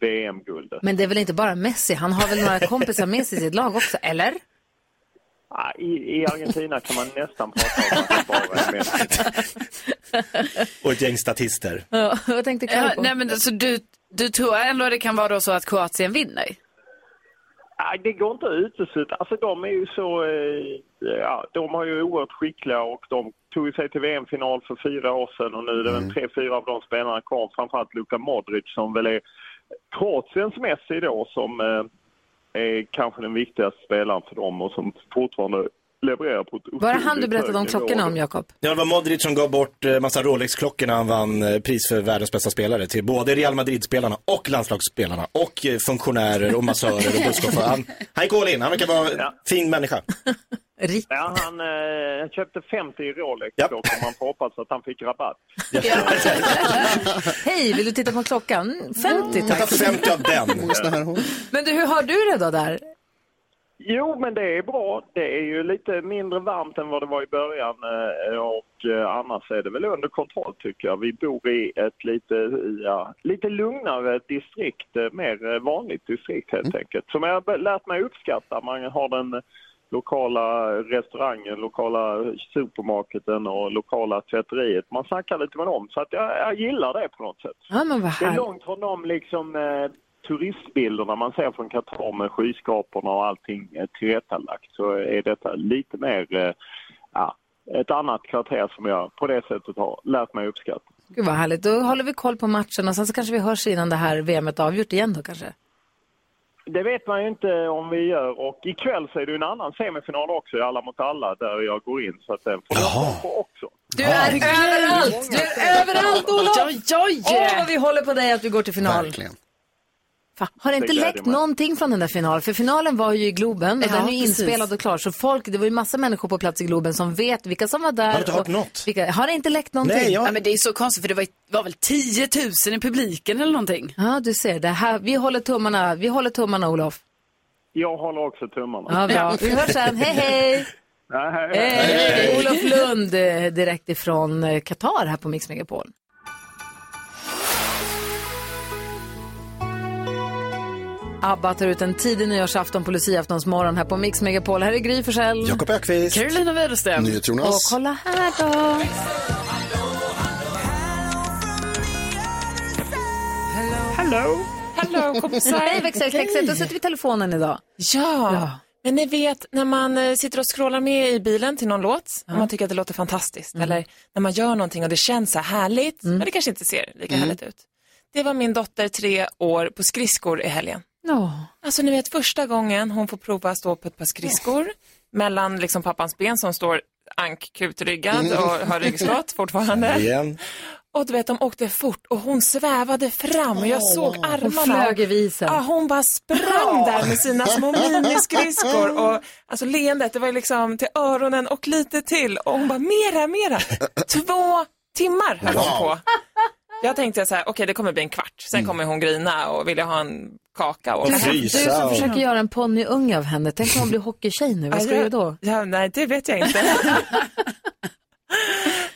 VM-guldet. Men det är väl inte bara Messi, han har väl några kompisar med sig i sitt lag också, eller? I, I Argentina kan man nästan prata om att det bara är Messi. Och ett gäng statister. Ja, vad tänkte Kalle Ja, nej, men så du, du tror ändå det kan vara då så att Kroatien vinner? Nej, det går inte att utesluta. Alltså de är ju så, eh, ja, de har ju oerhört skickliga och de tog sig till VM-final för fyra år sedan och nu är det väl tre, fyra av de spelarna kvar, framförallt Luka Modric som väl är Kroatiens Messi då som eh, är kanske den viktigaste spelaren för dem och som fortfarande levererar på ett Var det han du berättade om klockorna om, Jakob? Ja, det var Modric som gav bort eh, massa Rolex-klockor när han vann eh, pris för världens bästa spelare till både Real Madrid-spelarna och landslagsspelarna och eh, funktionärer och massörer och busschaufförer. Han, han gick all in, han verkar vara en fin människa. Ja, han eh, köpte 50 Rolex-klockor man får hoppas att han fick rabatt. Hej, vill du titta på klockan? 50 tack. Ta 50 av den. Men du, hur har du det då där? Jo, men det är bra. Det är ju lite mindre varmt än vad det var i början eh, och eh, annars är det väl under kontroll tycker jag. Vi bor i ett lite, ja, lite lugnare distrikt, eh, mer vanligt distrikt helt enkelt. Som jag har lärt mig uppskatta. Man har den lokala restaurangen, lokala supermarketen och lokala tvätteriet. Man snackar lite med dem så att jag, jag gillar det på något sätt. Ja, men vad Det är långt från de liksom, eh, turistbilderna man ser från Qatar med skyskraporna och allting eh, tillrättalagt så är detta lite mer eh, ja, ett annat kvarter som jag på det sättet har lärt mig uppskatta. Gud vad härligt. Då håller vi koll på matchen och sen så kanske vi hörs innan det här VMet är avgjort igen då kanske. Det vet man ju inte om vi gör och ikväll så är det en annan semifinal också i Alla mot alla där jag går in så att den får jag på också. Du är överallt! Du är överallt Olof! Oj, oj, oj. Åh, vad vi håller på dig att du går till final. Verkligen. Fan, har det inte Det läckt någonting från den där finalen? För finalen var ju i Globen och Ja, den är ju inspelad och klar. Så folk, det var ju massa människor på plats i Globen som vet vilka som var där. Har du inte hört och något? Vilka, har det inte läckt någonting? Nej, jag- Ja, men det är så konstigt för det var, var väl 10 000 i publiken eller någonting? Ja, du ser. Det här, vi håller tummarna, vi håller tummarna Olof. Jag håller också tummarna. Ja, bra. Vi hörs sen. Hej, hej! Ja, hej, Hej! Olof Lund eh, direkt ifrån eh, Qatar här på Mix Megapol. ABBA tar ut en tidig nyårsafton på luciaftons morgon här på Mix Megapol. Här är Gry Forssell. Jakob Ökvist. Carolina Widerström. Och NyhetsJonas. kolla här då. Hallå. Hallå kompisar. Hej växelkexet, då sätter vi telefonen idag. Ja. Ja. men ni vet när man eh, sitter och scrollar med i bilen till någon låt och man tycker att det låter fantastiskt. Eller när man gör någonting och det känns så här härligt, men det kanske inte ser lika härligt ut. Det var min dotter tre år på skridskor i helgen. Ja. Alltså ni vet första gången hon får prova att stå på ett par skridskor mellan liksom pappans ben som står ankkutryggad och har ryggskott fortfarande. Igen. Och du vet, de åkte fort och hon svävade fram och jag såg armarna. Hon flög i visen. Ja, hon bara sprang där med sina små miniskridskor och alltså leendet, det var ju liksom till öronen och lite till och hon bara mera, mera. Två timmar höll hon på. Jag tänkte så här, okej det kommer bli en kvart, sen kommer hon grina och vilja ha en kaka. Och Du frysa. som och- försöker göra en ponnyunge av henne, tänk om hon blir hockeytjej nu, vad ska du Ja, göra då? Ja, nej, det vet jag inte.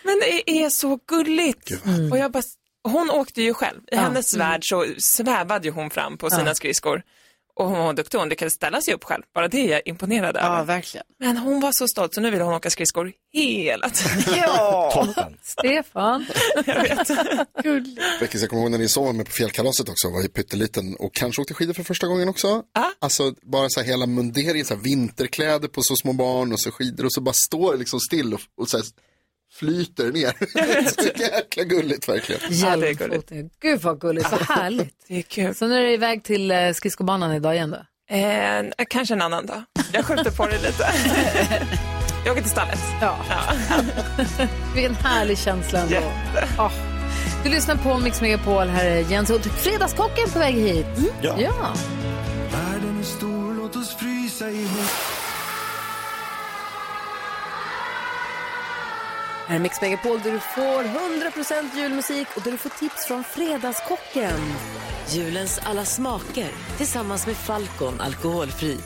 Men det är så gulligt. Och jag bara, hon åkte ju själv. I hennes värld så svävade ju hon fram på sina skridskor. Och hon var duktig, hon lyckades ställa sig upp själv. Bara det är jag imponerad över. Ja, verkligen. Men hon var så stolt, så nu vill hon åka skridskor hela tiden. Ja. Stefan. Beckis, jag kommer ihåg när ni sov med på fjällkalaset också, var ju pytteliten och kanske åkte skidor för första gången också. Alltså bara så här hela mundering, så här vinterkläder på så små barn och så skidor och så bara står liksom still och, och så här flyter ner. så jäkla gulligt verkligen. Hjälmfoten. Gud vad gulligt, vad härligt. Det är kul. Så nu är det iväg till eh, skridskobanan idag igen då? Eh, kanske en annan dag. Jag skjuter på det lite. jag åker till stallet. Ja. Vilken härlig känsla ändå. Ah. Du lyssnar på Mix Megapol, här är Jens Hult. Fredagskocken på väg hit. Ja. ja. Världen är stor, låt oss frysa ihop. Här är Mix Megapol där du får 100% julmusik och där du får tips från Fredagskocken. Julens alla smaker tillsammans med Falcon alkoholfri.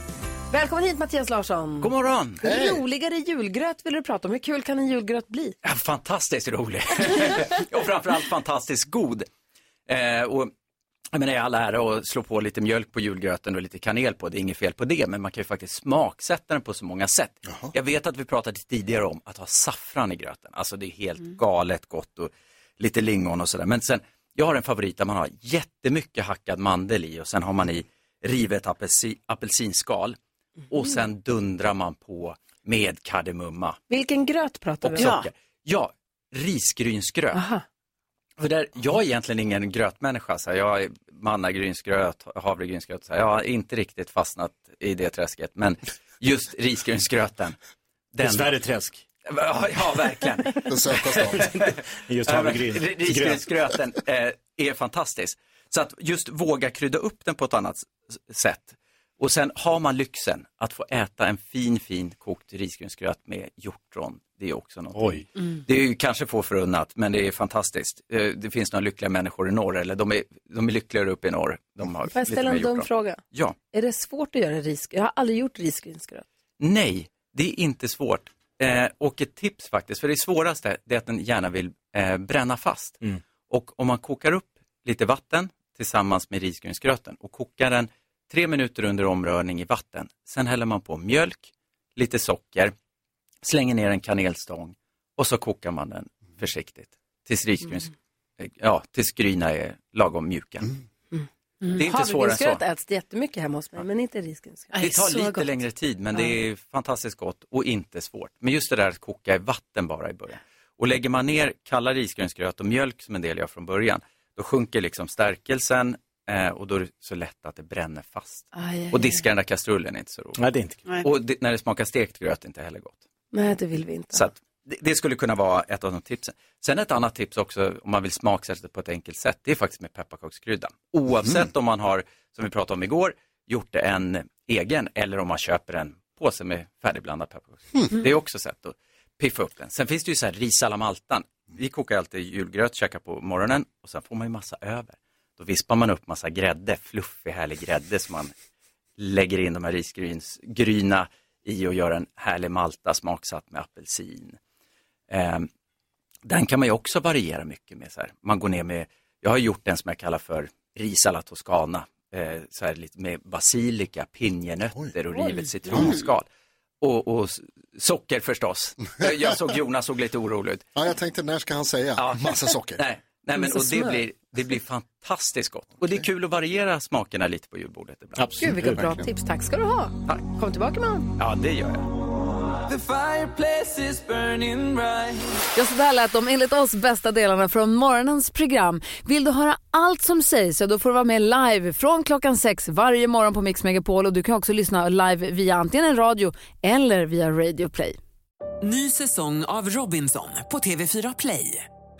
Välkommen hit Mattias Larsson. God morgon. Hej. Roligare julgröt vill du prata om. Hur kul kan en julgröt bli? Ja, fantastiskt rolig. och framförallt fantastiskt god. Eh, och jag menar, all ära att slå på lite mjölk på julgröten och lite kanel på, det är inget fel på det, men man kan ju faktiskt smaksätta den på så många sätt. Jag vet att vi pratade tidigare om att ha saffran i gröten, alltså det är helt galet gott och lite lingon och sådär. Men sen, jag har en favorit där man har jättemycket hackad mandel i och sen har man i rivet apelsi, apelsinskal och sen dundrar man på med kardemumma Vilken gröt pratar och vi om? socker. Ja, risgrynsgröt. För där, jag är egentligen ingen grötmänniska, så här, jag är mannagrynsgröt, havregrynsgröt, så här, jag har inte riktigt fastnat i det träsket, men just risgrynsgröten. Dessvärre träsk. Ja, ja, verkligen. Den sötaste Just havregryn. ri- Risgrynsgröten eh, är fantastisk. Så att just våga krydda upp den på ett annat sätt. Och sen har man lyxen att få äta en fin, fin kokt risgrynsgröt med hjortron. Det är också något. Oj. Mm. Det är ju kanske få förunnat, men det är fantastiskt. Eh, Det finns några lyckliga människor i norr, eller de är, de är lyckligare uppe i norr. De har Får jag ställa en dum fråga? Ja. Är det svårt att göra risgrynsgröt? Jag har aldrig gjort risgrynsgröt. Nej, det är inte svårt. Eh, och ett tips faktiskt, för det svåraste det är att den gärna vill eh, bränna fast. Och om man kokar upp lite vatten tillsammans med risgrynsgröten och kokar den tre minuter under omrörning i vatten. Sen häller man på mjölk, lite socker, slänger ner en kanelstång och så kokar man den försiktigt tills risgryns, eh, ja, tills gryna är lagom mjuka. Det är inte svårare än så. Havregrynsgröt äts det jättemycket hemma hos mig, men inte risgrynsgröt. Det tar lite längre tid men det är fantastiskt gott och inte svårt. Men just det där att koka i vatten bara i början. Och lägger man ner kalla risgrynsgröt och mjölk som en del gör från början, då sjunker liksom stärkelsen eh, och då är det så lätt att det bränner fast. Aj, aj, Och diska den där kastrullen är inte så roligt. Nej, det är inte Nej. Och det, när det smakar stekt gröt är inte heller gott. Nej, det vill vi inte. Så att det, det skulle kunna vara ett av de tipsen. Sen ett annat tips också om man vill smaksätta på ett enkelt sätt, det är faktiskt med pepparkakskryddan. Oavsett om man har, som vi pratade om igår, gjort det en egen eller om man köper en påse med färdigblandad pepparkakskrydda. Det är också sätt att piffa upp den. Sen finns det ju så här ris alla maltan. Vi kokar alltid julgröt, käkar på morgonen och sen får man ju massa över. Då vispar man upp massa grädde, fluffig härlig grädde som man lägger in de här risgryna i och gör en härlig malta smaksatt med apelsin. Eh, den kan man ju också variera mycket med. Så här. Man går ner med, jag har gjort en som jag kallar för ris alla toscana. Eh, så här, lite med basilika, pinjenötter och rivet citronskal. Och, och socker förstås. Jag såg Jonas såg lite orolig ut. Ja, jag tänkte när ska han säga? Massa socker. Nej, nej men och det blir, det blir fantastiskt gott. Och det är kul att variera smakerna lite på julbordet ibland. Gud, vilka bra tips. Tack ska du ha. Kom tillbaka imorgon. Ja, det gör jag. The fireplace is burning bright. Ja, så där lät de enligt oss bästa delarna från morgonens program. Vill du höra allt som sägs så då får du vara med live från klockan sex varje morgon på Mix Megapol och du kan också lyssna live via antingen en radio eller via Radio Play. Ny säsong av Robinson på TV4 Play.